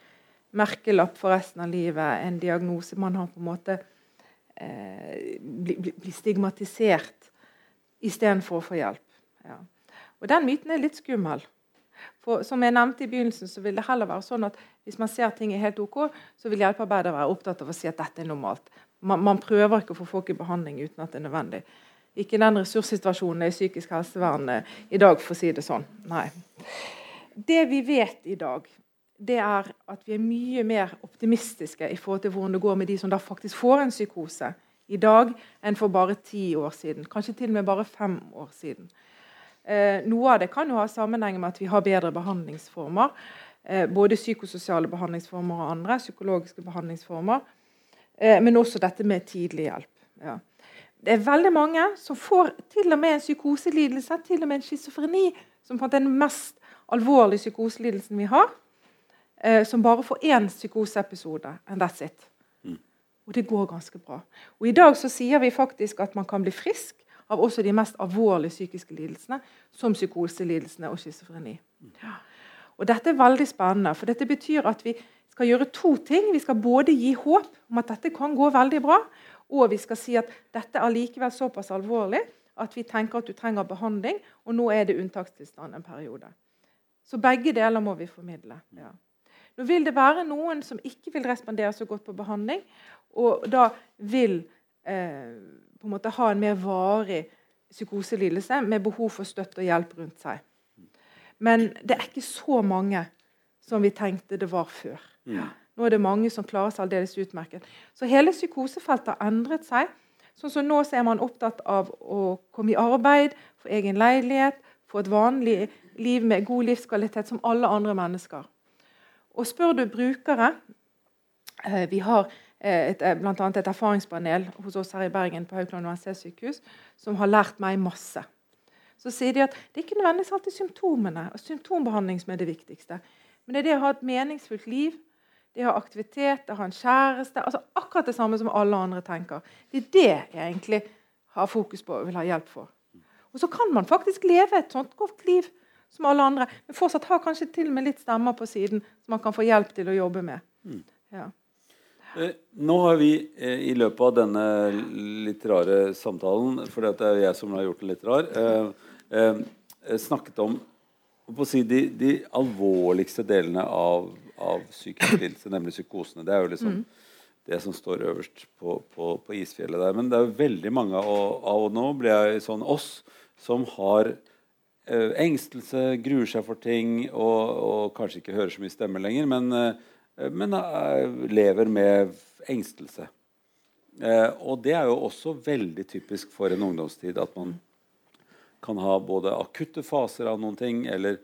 merkelapp for resten av livet, en diagnose. Man har på en måte eh, bli, bli, bli stigmatisert istedenfor å få hjelp. Ja. Og Den myten er litt skummel. For som jeg nevnte i begynnelsen, så vil det heller være sånn at hvis man ser ting er helt ok, så vil hjelpearbeidere være opptatt av å si at dette er normalt. Man, man prøver ikke å få folk i behandling uten at det er nødvendig. Ikke den ressurssituasjonen i psykisk helsevern i dag, for å si det sånn. Nei. Det vi vet i dag, det er at vi er mye mer optimistiske i forhold til hvordan det går med de som da faktisk får en psykose i dag, enn for bare ti år siden. Kanskje til og med bare fem år siden. Eh, noe av det kan jo ha sammenheng med at vi har bedre behandlingsformer. Eh, både psykososiale behandlingsformer og andre psykologiske behandlingsformer. Eh, men også dette med tidlig hjelp. Ja. Det er veldig mange som får til og med en psykoselidelse, til og med en schizofreni, som på en måte er den mest alvorlige psykoselidelsen vi har eh, som bare får én psykoseepisode. And that's it. Mm. Og det går ganske bra. Og I dag så sier vi faktisk at man kan bli frisk av også de mest alvorlige psykiske lidelsene, som psykoselidelsene og schizofreni. Ja. Og Dette er veldig spennende, for dette betyr at vi skal gjøre to ting. Vi skal både gi håp om at dette kan gå veldig bra, og vi skal si at dette er likevel såpass alvorlig at vi tenker at du trenger behandling, og nå er det unntakstilstand en periode. Så begge deler må vi formidle. Ja. Nå vil det være noen som ikke vil respondere så godt på behandling, og da vil eh, på en måte ha en mer varig psykoselidelse med behov for støtte og hjelp rundt seg. Men det er ikke så mange som vi tenkte det var før. Ja. Nå er det mange som klarer seg aldeles utmerket. Så hele psykosefeltet har endret seg. Sånn som Nå så er man opptatt av å komme i arbeid, få egen leilighet, få et vanlig liv med god livskvalitet som alle andre mennesker. Og spør du brukere eh, Vi har eh, et, eh, annet et erfaringspanel hos oss her i Bergen på Haukeland universitetssykehus som har lært meg masse. Så sier de at det ikke nødvendigvis alltid symptomene og symptombehandling som er det viktigste. Men det er det å ha et meningsfullt liv, det å ha aktivitet, det å ha en kjæreste altså Akkurat det samme som alle andre tenker. Det er det jeg egentlig har fokus på og vil ha hjelp for. Og så kan man faktisk leve et sånt godt liv som alle andre, men fortsatt har kanskje til og med litt stemmer på siden som man kan få hjelp til å jobbe med. Mm. Ja. Eh, nå har vi eh, i løpet av denne litt rare samtalen, for det er jeg som har gjort den litt rar, eh, snakket om si, de, de, alvorligste delene av, av psykisk lidelse, nemlig psykosene. Det er jo liksom mm. det som står øverst på, på, på, isfjellet der. Men det er jo veldig mange, av, av nå blir jeg sånn oss, som har eh, engstelse, gruer seg for ting og, og, kanskje ikke hører så mye stemme lenger, men, eh, men eh, lever med engstelse. og det er jo også veldig typisk for en ungdomstid at man kan ha både akutte faser av noen ting, eller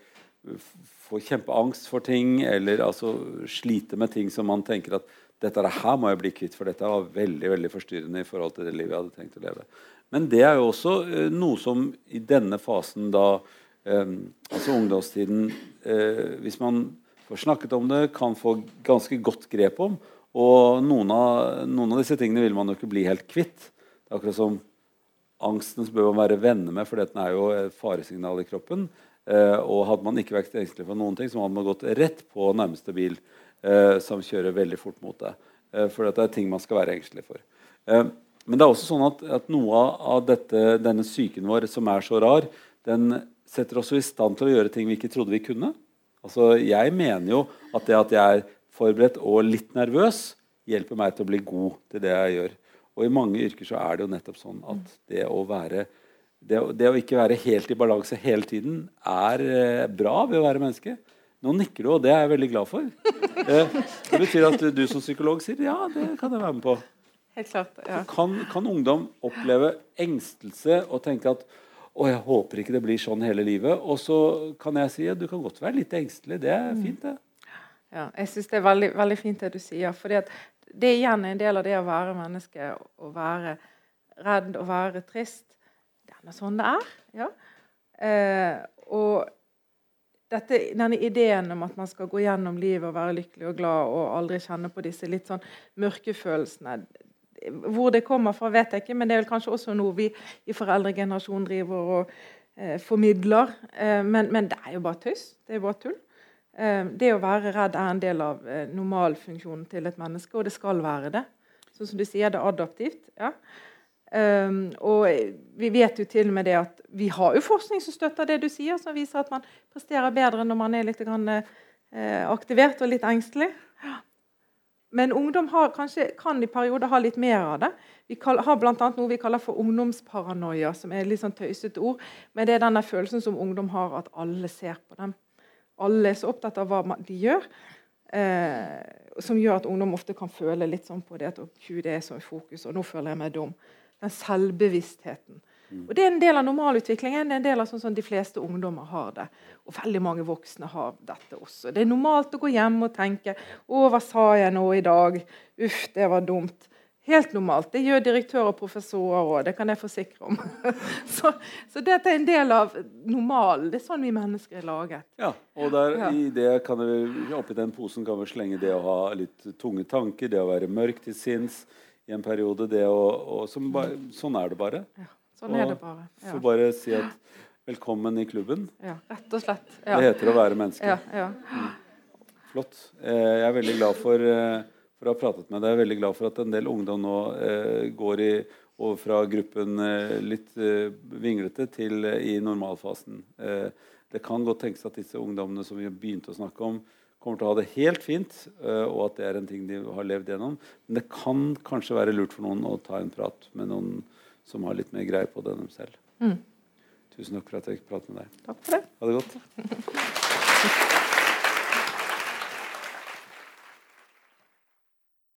få kjempeangst for ting, eller altså slite med ting som man tenker at dette her må jeg bli kvitt, for dette var veldig veldig forstyrrende i forhold til det livet jeg hadde tenkt å leve. Men det er jo også eh, noe som i denne fasen da eh, Altså ungdomstiden eh, Hvis man får snakket om det, kan få ganske godt grep om. Og noen av, noen av disse tingene vil man jo ikke bli helt kvitt. Det er akkurat som angsten bør man være venner med, for den er jo et faresignal i kroppen. Eh, og hadde man ikke vært engstelig for noen ting, så hadde man gått rett på nærmeste bil eh, som kjører veldig fort mot deg. Eh, for dette er ting man skal være engstelig for. Men det er også sånn at, at noe av dette, denne psyken vår som er så rar, den setter oss i stand til å gjøre ting vi ikke trodde vi kunne. Altså, jeg mener jo at det at jeg er forberedt og litt nervøs, hjelper meg til å bli god til det jeg gjør. Og i mange yrker så er det jo nettopp sånn at det å være det, det å ikke være helt i balanse hele tiden er eh, bra ved å være menneske. Nå nikker du, og det er jeg veldig glad for. Eh, det betyr at du, du som psykolog sier ja, det kan jeg være med på. Helt klart, ja. Kan, kan ungdom oppleve engstelse og tenke at å, jeg håper ikke det blir sånn hele livet. Og så kan jeg si at du kan godt være litt engstelig. Det er fint, det. Ja, jeg syns det er veldig, veldig, fint det du sier. fordi det er igjen en del av det å være menneske. Å være redd og være trist. Det er sånn det er. Ja. Eh, og dette, denne ideen om at man skal gå gjennom livet og være lykkelig og glad og aldri kjenne på disse litt sånn mørke følelsene Hvor det kommer fra, vet jeg ikke, men det er vel kanskje også noe vi i foreldregenerasjonen driver og eh, formidler. Eh, men, men, det er jo bare tøys. Det er bare tull. Eh, det å være redd er en del av eh, normalfunksjonen til et menneske, og det skal være det. Sånn som du sier, det er adaptivt. ja. Um, og vi vet jo til og med det at vi har jo forskning som støtter det du sier, som viser at man presterer bedre når man er litt eh, aktivert og litt engstelig. Men ungdom har, kanskje, kan i perioder ha litt mer av det. Vi kall, har bl.a. noe vi kaller for ungdomsparanoia, som er et litt sånn tøysete ord. Men det er denne følelsen som ungdom har, at alle ser på dem. Alle er så opptatt av hva de gjør. Eh, som gjør at ungdom ofte kan føle litt sånn på det at det er så i fokus, og nå føler jeg meg dum. Den selvbevisstheten. Mm. Og Det er en del av normalutviklingen. Det er en del av sånn som de fleste ungdommer har det. Og veldig mange voksne har dette også. Det er normalt å gå hjem og tenke 'Å, hva sa jeg nå i dag? Uff, det var dumt.' Helt normalt. Det gjør direktører og professorer òg. Det kan jeg forsikre om. så, så, dette er en del av normalen. Det er sånn vi mennesker er laget. Ja, og der, ja. i det kan vi, oppi den posen kan vi slenge det å ha litt tunge tanker, det å være mørk til sinns i en periode. Det å, og, som, sånn er det bare. Ja, sånn og er det bare. Ja. Får bare si at velkommen i klubben. Ja, rett og slett. Ja. Det heter å være menneske. Ja, mm. Flott. Eh, jeg er veldig glad for, eh, for, å ha pratet med deg. Jeg er veldig glad for at en del ungdom nå eh, går i, over fra gruppen litt vinglete til i normalfasen. det kan godt tenkes at disse ungdommene som vi begynte å snakke om, kommer til å ha det helt fint, uh, og at det er en ting de har levd gjennom. Men det kan kanskje være lurt for noen å ta en prat med noen som har litt mer greie på det enn dem selv. Mm. Tusen takk for at jeg fikk prate med deg. Takk for det. Ha det godt.